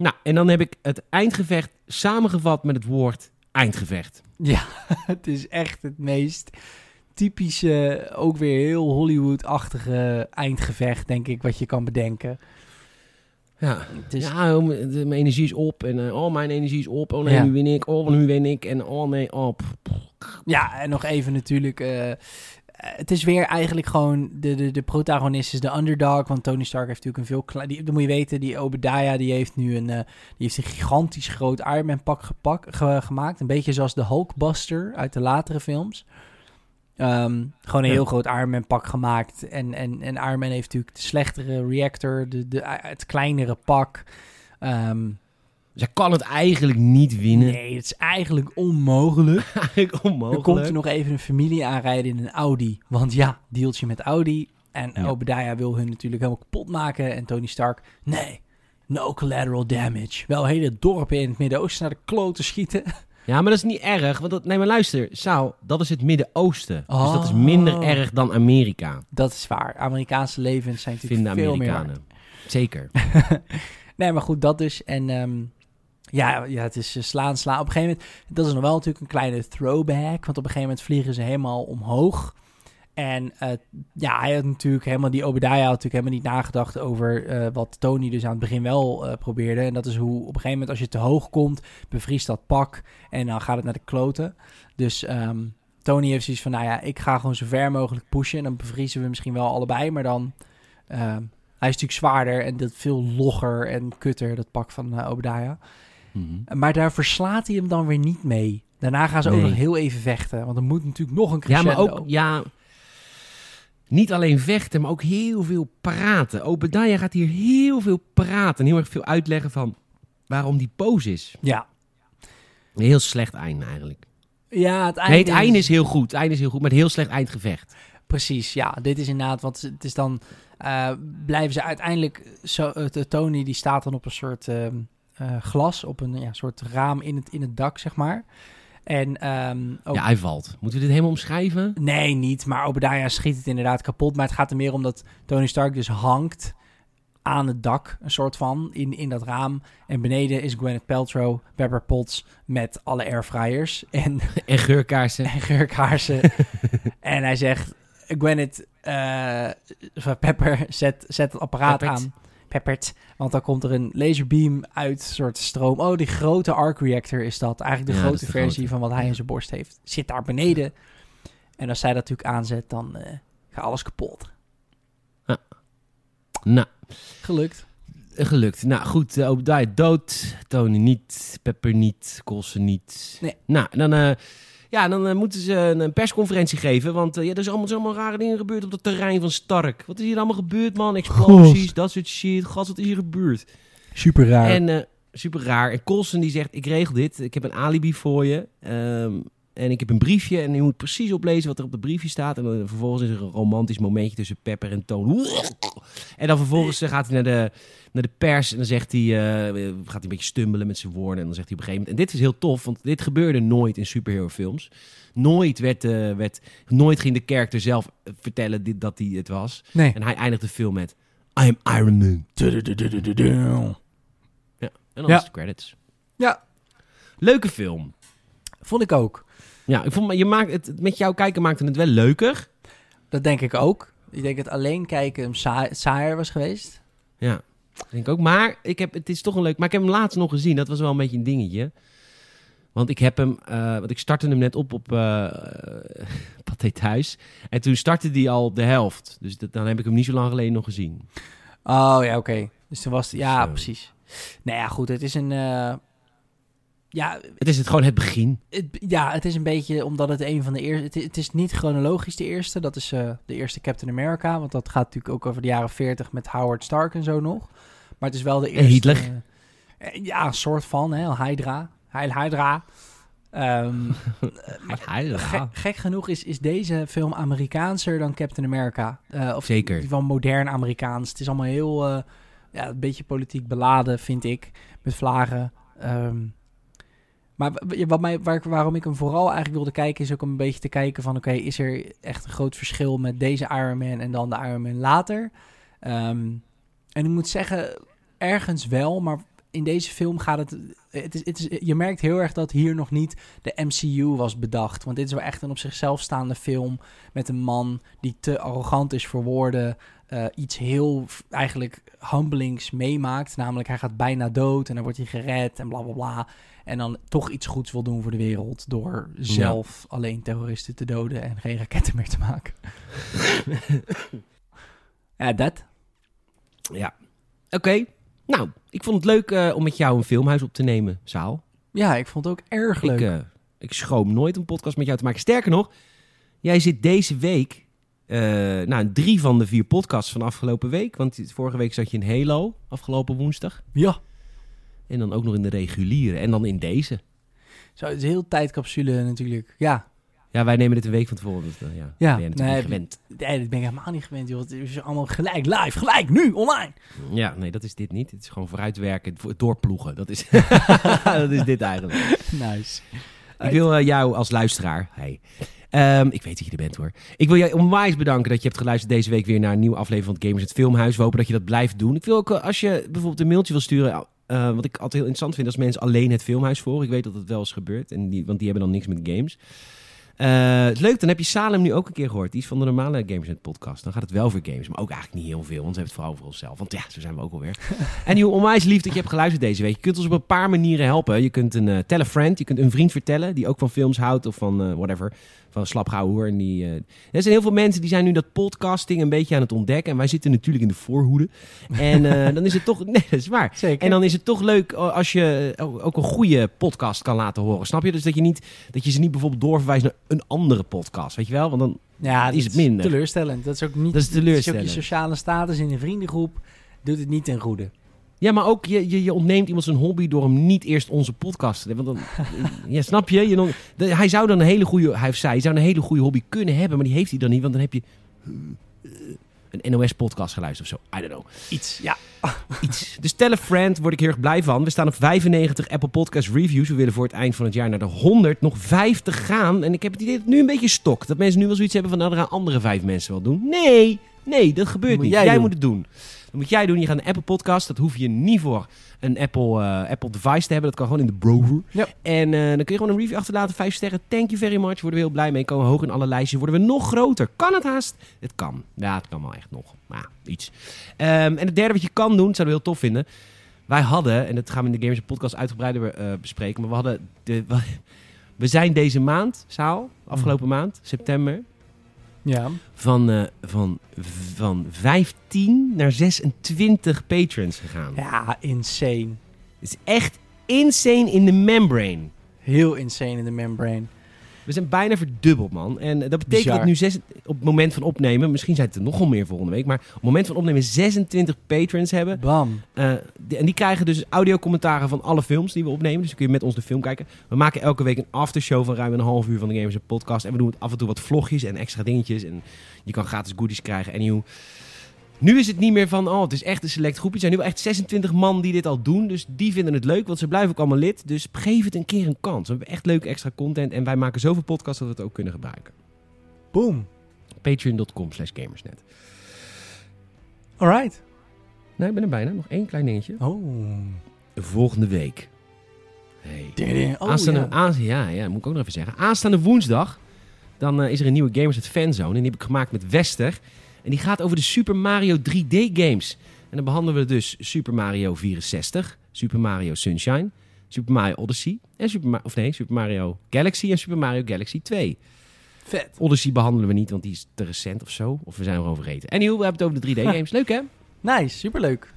Nou, en dan heb ik het eindgevecht samengevat met het woord eindgevecht. Ja, het is echt het meest typische, ook weer heel Hollywood-achtige eindgevecht, denk ik, wat je kan bedenken. Ja, Het is, ja oh, mijn energie is op en eh, oh, mijn energie is op. Oh nee, Ja. nu win ik. Oh, nu win ik. En oh nee, oh. pff, pff. Ja, en nog even natuurlijk. eh, het is weer eigenlijk gewoon de, de, de protagonist is de underdog. Want Tony Stark heeft natuurlijk een veel klein. Die, dat moet je weten, die Obadiah die heeft nu een, eh, die heeft een gigantisch groot Iron Man pak gepak, ge- gemaakt. Een beetje zoals de Hulkbuster uit de latere films. Ehm, gewoon een Ja. heel groot Iron Man pak gemaakt. En, en, en Iron Man heeft natuurlijk de slechtere reactor, de, de, het kleinere pak. Zij kan het eigenlijk niet winnen. nee, het is eigenlijk onmogelijk. Eigenlijk onmogelijk. komt er nog even een familie aanrijden in een Audi. Want ja, deeltje met Audi. En Ja. Obadiah wil hun natuurlijk helemaal kapot maken. En Tony Stark, nee, no collateral damage. Wel hele dorpen in het Midden-Oosten naar de kloten schieten. Ja, maar dat is niet erg. Want dat, nee, maar luister, Saal, dat is het Midden-Oosten. Dus dat is Oh. minder erg dan Amerika, Dat is waar. Amerikaanse levens zijn natuurlijk vinden veel meer Amerikanen. Zeker. waard. Nee, maar goed, dat dus. En ehm, ja, ja, het is eh, slaan, slaan. Op een gegeven moment, dat is nog wel natuurlijk een kleine throwback. Want op een gegeven moment vliegen ze helemaal omhoog. En eh, ja, hij had natuurlijk helemaal, die Obadiah had natuurlijk helemaal niet nagedacht over eh, wat Tony dus aan het begin wel probeerde. En dat is hoe op een gegeven moment als je te hoog komt, bevriest dat pak en dan gaat het naar de kloten. Dus ehm, Tony heeft zoiets van, nou ja, ik ga gewoon zo ver mogelijk pushen. En dan bevriezen we misschien wel allebei, maar dan... ehm, hij is natuurlijk zwaarder en dat veel logger en kutter, dat pak van eh, Mhm. Maar daar verslaat hij hem dan weer niet mee. Daarna gaan ze ook nog heel even vechten. Want er moet natuurlijk nog een Ja, crescendo. maar ook, ja, niet alleen vechten, maar ook heel veel praten. Obadiah gaat hier heel veel praten en heel erg veel uitleggen van waarom die pose is. Ja. Een heel slecht einde eigenlijk. Ja, het einde, Nee, het einde is heel goed. Het einde is heel goed, maar een heel slecht eindgevecht. Precies, ja. Dit is inderdaad, want het is dan... eh, blijven ze uiteindelijk... Zo, de Tony die staat dan op een soort ehm, eh, glas, op een ja, soort raam in het, in het dak, zeg maar. En ehm, ook Ja, hij valt. Moeten we dit helemaal omschrijven? Nee, niet. Maar Obadiah schiet het inderdaad kapot. Maar het gaat er meer om dat Tony Stark dus hangt aan het dak, een soort van, in, in dat raam. En beneden is Gwyneth Paltrow, Pepper Potts met alle airfryers en, En geurkaarsen. en geurkaarsen. en hij zegt, Gwyneth, eh, of Pepper, zet, zet het apparaat aan. Peppert. Want dan komt er een laserbeam uit, soort stroom. Oh, die grote arc reactor is dat. Eigenlijk de Ja, grote de versie grote. van wat hij Ja. in zijn borst heeft. Zit daar beneden. En als zij dat natuurlijk aanzet, dan eh, gaat alles kapot. Nou, Gelukt. gelukt. Nou goed, uh, Obadiah dood. Tony niet. Pepper niet. Coulson niet. Nee. Nou, dan, eh, ja, dan eh, moeten ze een, een persconferentie geven. Want eh, ja, er is allemaal, zijn allemaal rare dingen gebeurd op het terrein van Stark. Wat is hier allemaal gebeurd, man? Explosies, dat soort shit. Gas, wat is hier gebeurd? Super raar. En eh, super raar. En Colson die zegt, ik regel dit. Ik heb een alibi voor je. Ehm, en ik heb een briefje en je moet precies oplezen wat er op het briefje staat. En dan vervolgens is er een romantisch momentje tussen Pepper en Toon. En dan vervolgens eh, gaat hij naar de, naar de pers en dan zegt hij, eh, gaat hij een beetje stumbelen met zijn woorden. En dan zegt hij op een gegeven moment, en dit is heel tof, want dit gebeurde nooit in superhero films. Nooit werd, eh, werd, nooit ging de character zelf vertellen dit, dat hij het was. nee. En hij eindigt de film met, I am Iron Man. Ja, en dan Ja. is de credits. Ja. Leuke film. Vond ik ook. Ja, ik vond, je maakt het, met jou kijken maakte het wel leuker. Dat denk ik ook. Ik denk dat alleen kijken hem saai- saaier was geweest. Ja. Denk ik ook. Maar ik heb, het is toch een leuk. Maar ik heb hem laatst nog gezien. Dat was wel een beetje een dingetje. Want ik heb hem, eh, want ik startte hem net op op uh, Pathé Thuis. En toen startte die al op de helft. Dus dat, dan heb ik hem niet zo lang geleden nog gezien. Oh ja, oké. Dus toen was het, ja, precies. Nou ja, goed, het is een... eh, ja, Het is het gewoon het begin. het, ja, het is een beetje omdat het een van de eerste... Het, is- het is niet chronologisch de eerste. Dat is eh, de eerste Captain America. Want dat gaat natuurlijk ook over de jaren 40 met Howard Stark en zo nog. Maar het is wel de En eerste... Hitler. eh, ja, een soort van, hè. Hydra. Heil Hydra. Ehm, Gek, gek genoeg is, is deze film Amerikaanser dan Captain America. Eh, of Zeker. Van modern Amerikaans. Het is allemaal heel, eh, ja, een beetje politiek beladen, vind ik. Met vlagen. Ehm, maar wat mij, waar, waarom ik hem vooral eigenlijk wilde kijken, is ook een beetje te kijken van... Oké, is er echt een groot verschil met deze Iron Man en dan de Iron Man later? Ehm, en ik moet zeggen, ergens wel, maar in deze film gaat het... het, is, het is, je merkt heel erg dat hier nog niet de MCU was bedacht. Want dit is wel echt een op zichzelf staande film met een man die te arrogant is voor woorden. eh, iets heel eigenlijk humblings meemaakt. Namelijk hij gaat bijna dood en dan wordt hij gered en bla bla bla. En dan toch iets goeds wil doen voor de wereld door zelf alleen terroristen te doden en geen raketten meer te maken. ja, dat. Ja. Oké. Nou, ik vond het leuk eh, om met jou een filmhuis op te nemen, Zaal. Ja, ik vond het ook erg leuk. Ik, eh, ik schroom nooit een podcast met jou te maken. Sterker nog, jij zit deze week... eh nou, drie van de vier podcasts van afgelopen week. Want vorige week zat je in Halo, afgelopen woensdag. ja, En dan ook nog in de reguliere. En dan in deze. zo, het is een heel tijdcapsule natuurlijk. Ja, Ja, wij nemen dit een week van tevoren. Dus, uh, ja, Ja, ben je nee, niet gewend. nee, dat ben ik helemaal niet gewend. Joh. Het is allemaal gelijk live, gelijk nu, online. Ja, nee, dat is dit niet. Het is gewoon vooruitwerken, doorploegen. Dat is, dat is dit eigenlijk. Nice. Ik wil eh, jou als luisteraar, hey, ehm, ik weet dat je er bent hoor. Ik wil jou onwijs bedanken dat je hebt geluisterd deze week weer naar een nieuwe aflevering van het Gamers het Filmhuis. We hopen dat je dat blijft doen. Ik wil ook, eh, als je bijvoorbeeld een mailtje wil sturen, eh, wat ik altijd heel interessant vind als mensen alleen het Filmhuis voor. Ik weet dat dat wel eens gebeurt, en die, want die hebben dan niks met games. Eh, leuk, dan heb je Salem nu ook een keer gehoord. Die is van de normale Gamersnet podcast. Dan gaat het wel voor games, maar ook eigenlijk niet heel veel. Want ze hebben het vooral voor onszelf. Want ja, zo zijn we ook alweer. en joh, onwijs lief dat je hebt geluisterd deze week. Je kunt ons op een paar manieren helpen. Je kunt een eh tell a friend, je kunt een vriend vertellen die ook van films houdt of van eh, whatever. Van slapgauwhoer. En die, eh, er zijn heel veel mensen die zijn nu dat podcasting een beetje aan het ontdekken. En wij zitten natuurlijk in de voorhoede. En eh, dan is het toch... Nee, dat is waar. Zeker. En dan is het toch leuk als je ook een goede podcast kan laten horen. Snap je? Dus dat je, niet, dat je ze niet bijvoorbeeld doorverwijst naar een andere podcast. Weet je wel? Want dan, Ja, is het minder. teleurstellend. Dat is ook niet. Dat is het ook teleurstellend. je sociale status in een vriendengroep doet het niet ten goede. Ja, maar ook je, je, je ontneemt iemand zijn hobby door hem niet eerst onze podcast te hebben. Want dan, ja, snap je? je dan, de- hij zou dan een hele goede, hij of zij zou een hele goede hobby kunnen hebben, maar die heeft hij dan niet. Want dan heb je een NOS-podcast geluisterd of zo. I don't know. Iets. Ja. iets. Dus tell a friend, word ik heel erg blij van. We staan op 95 Apple Podcast reviews. We willen voor het eind van het jaar naar de 100, nog 50 gaan. En ik heb het idee dat het nu een beetje stokt. Dat mensen nu wel zoiets hebben van, nou, dat gaan andere vijf mensen wel doen. Nee, nee, dat gebeurt Moet niet. jij moet het doen. Dat moet jij doen. Je gaat naar Apple Podcast. Dat hoef je niet voor een Apple, eh, Apple device te hebben. Dat kan gewoon in de browser. Ja. En eh, dan kun je gewoon een review achterlaten. Vijf sterren. Thank you very much. Worden we heel blij mee. Komen hoog in alle lijstjes. Worden we nog groter. Kan het haast? Het kan. Ja, het kan wel echt nog. Maar iets. Ehm, en het derde wat je kan doen, zouden we heel tof vinden. Wij hadden, en dat gaan we in de Gamers Podcast uitgebreider eh, bespreken, maar we hadden de, we zijn deze maand, zaal, afgelopen maand, september, Ja. van, eh, van, van 15 naar 26 patrons gegaan. Ja, insane. Het is echt insane in de membrane. Heel insane in de membrane. We zijn bijna verdubbeld, man. En dat betekent Bizar. dat nu zes, op het moment van opnemen, misschien zijn het er nogal meer volgende week, maar op het moment van opnemen 26 patrons hebben. Bam. Eh, die- en die krijgen dus audiocommentaren van alle films die we opnemen. Dus dan kun je met ons de film kijken. We maken elke week een aftershow van ruim een half uur van de Gamers Podcast. En we doen af en toe wat vlogjes en extra dingetjes. En je kan gratis goodies krijgen. En you. Nu is het niet meer van, oh, het is echt een select groepje. Er zijn nu wel echt 26 man die dit al doen. Dus die vinden het leuk, want ze blijven ook allemaal lid. Dus geef het een keer een kans. We hebben echt leuke extra content. En wij maken zoveel podcasts dat we het ook kunnen gebruiken. Boom. Patreon.com slash gamersnet. Alright. Nou, ik ben er bijna. Nog één klein dingetje. Oh. Volgende week. Hey. Oh, Aanstaande, ja. aans- ja, ja, moet ik ook nog even zeggen. Aanstaande woensdag, dan eh, is er een nieuwe Gamers het Fanzone. En die heb ik gemaakt met Wester. En die gaat over de Super Mario 3D games. En dan behandelen we dus Super Mario 64, Super Mario Sunshine, Super Mario Odyssey en Super, Ma- of nee, Super Mario Galaxy en Super Mario Galaxy 2. Vet. Odyssey behandelen we niet, want die is te recent of zo. Of we zijn erover vergeten. En we hebben het over de 3D-games. Leuk hè? Nice, superleuk.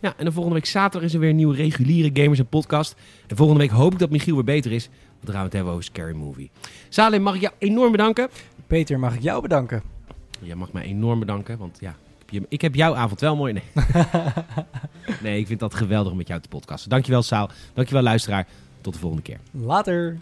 Ja, en de volgende week zaterdag is er weer een nieuwe reguliere Gamers en Podcast. En volgende week hoop ik dat Michiel weer beter is. Want dan gaan we het hebben over Scary Movie. Salim, mag ik jou enorm bedanken? Peter, mag ik jou bedanken? Jij mag mij enorm bedanken, want ja, ik heb, je- ik heb jouw avond wel mooi. Nee. nee, ik vind dat geweldig om met jou te podcasten. Dankjewel, Saal. Dankjewel, luisteraar. Tot de volgende keer. Later.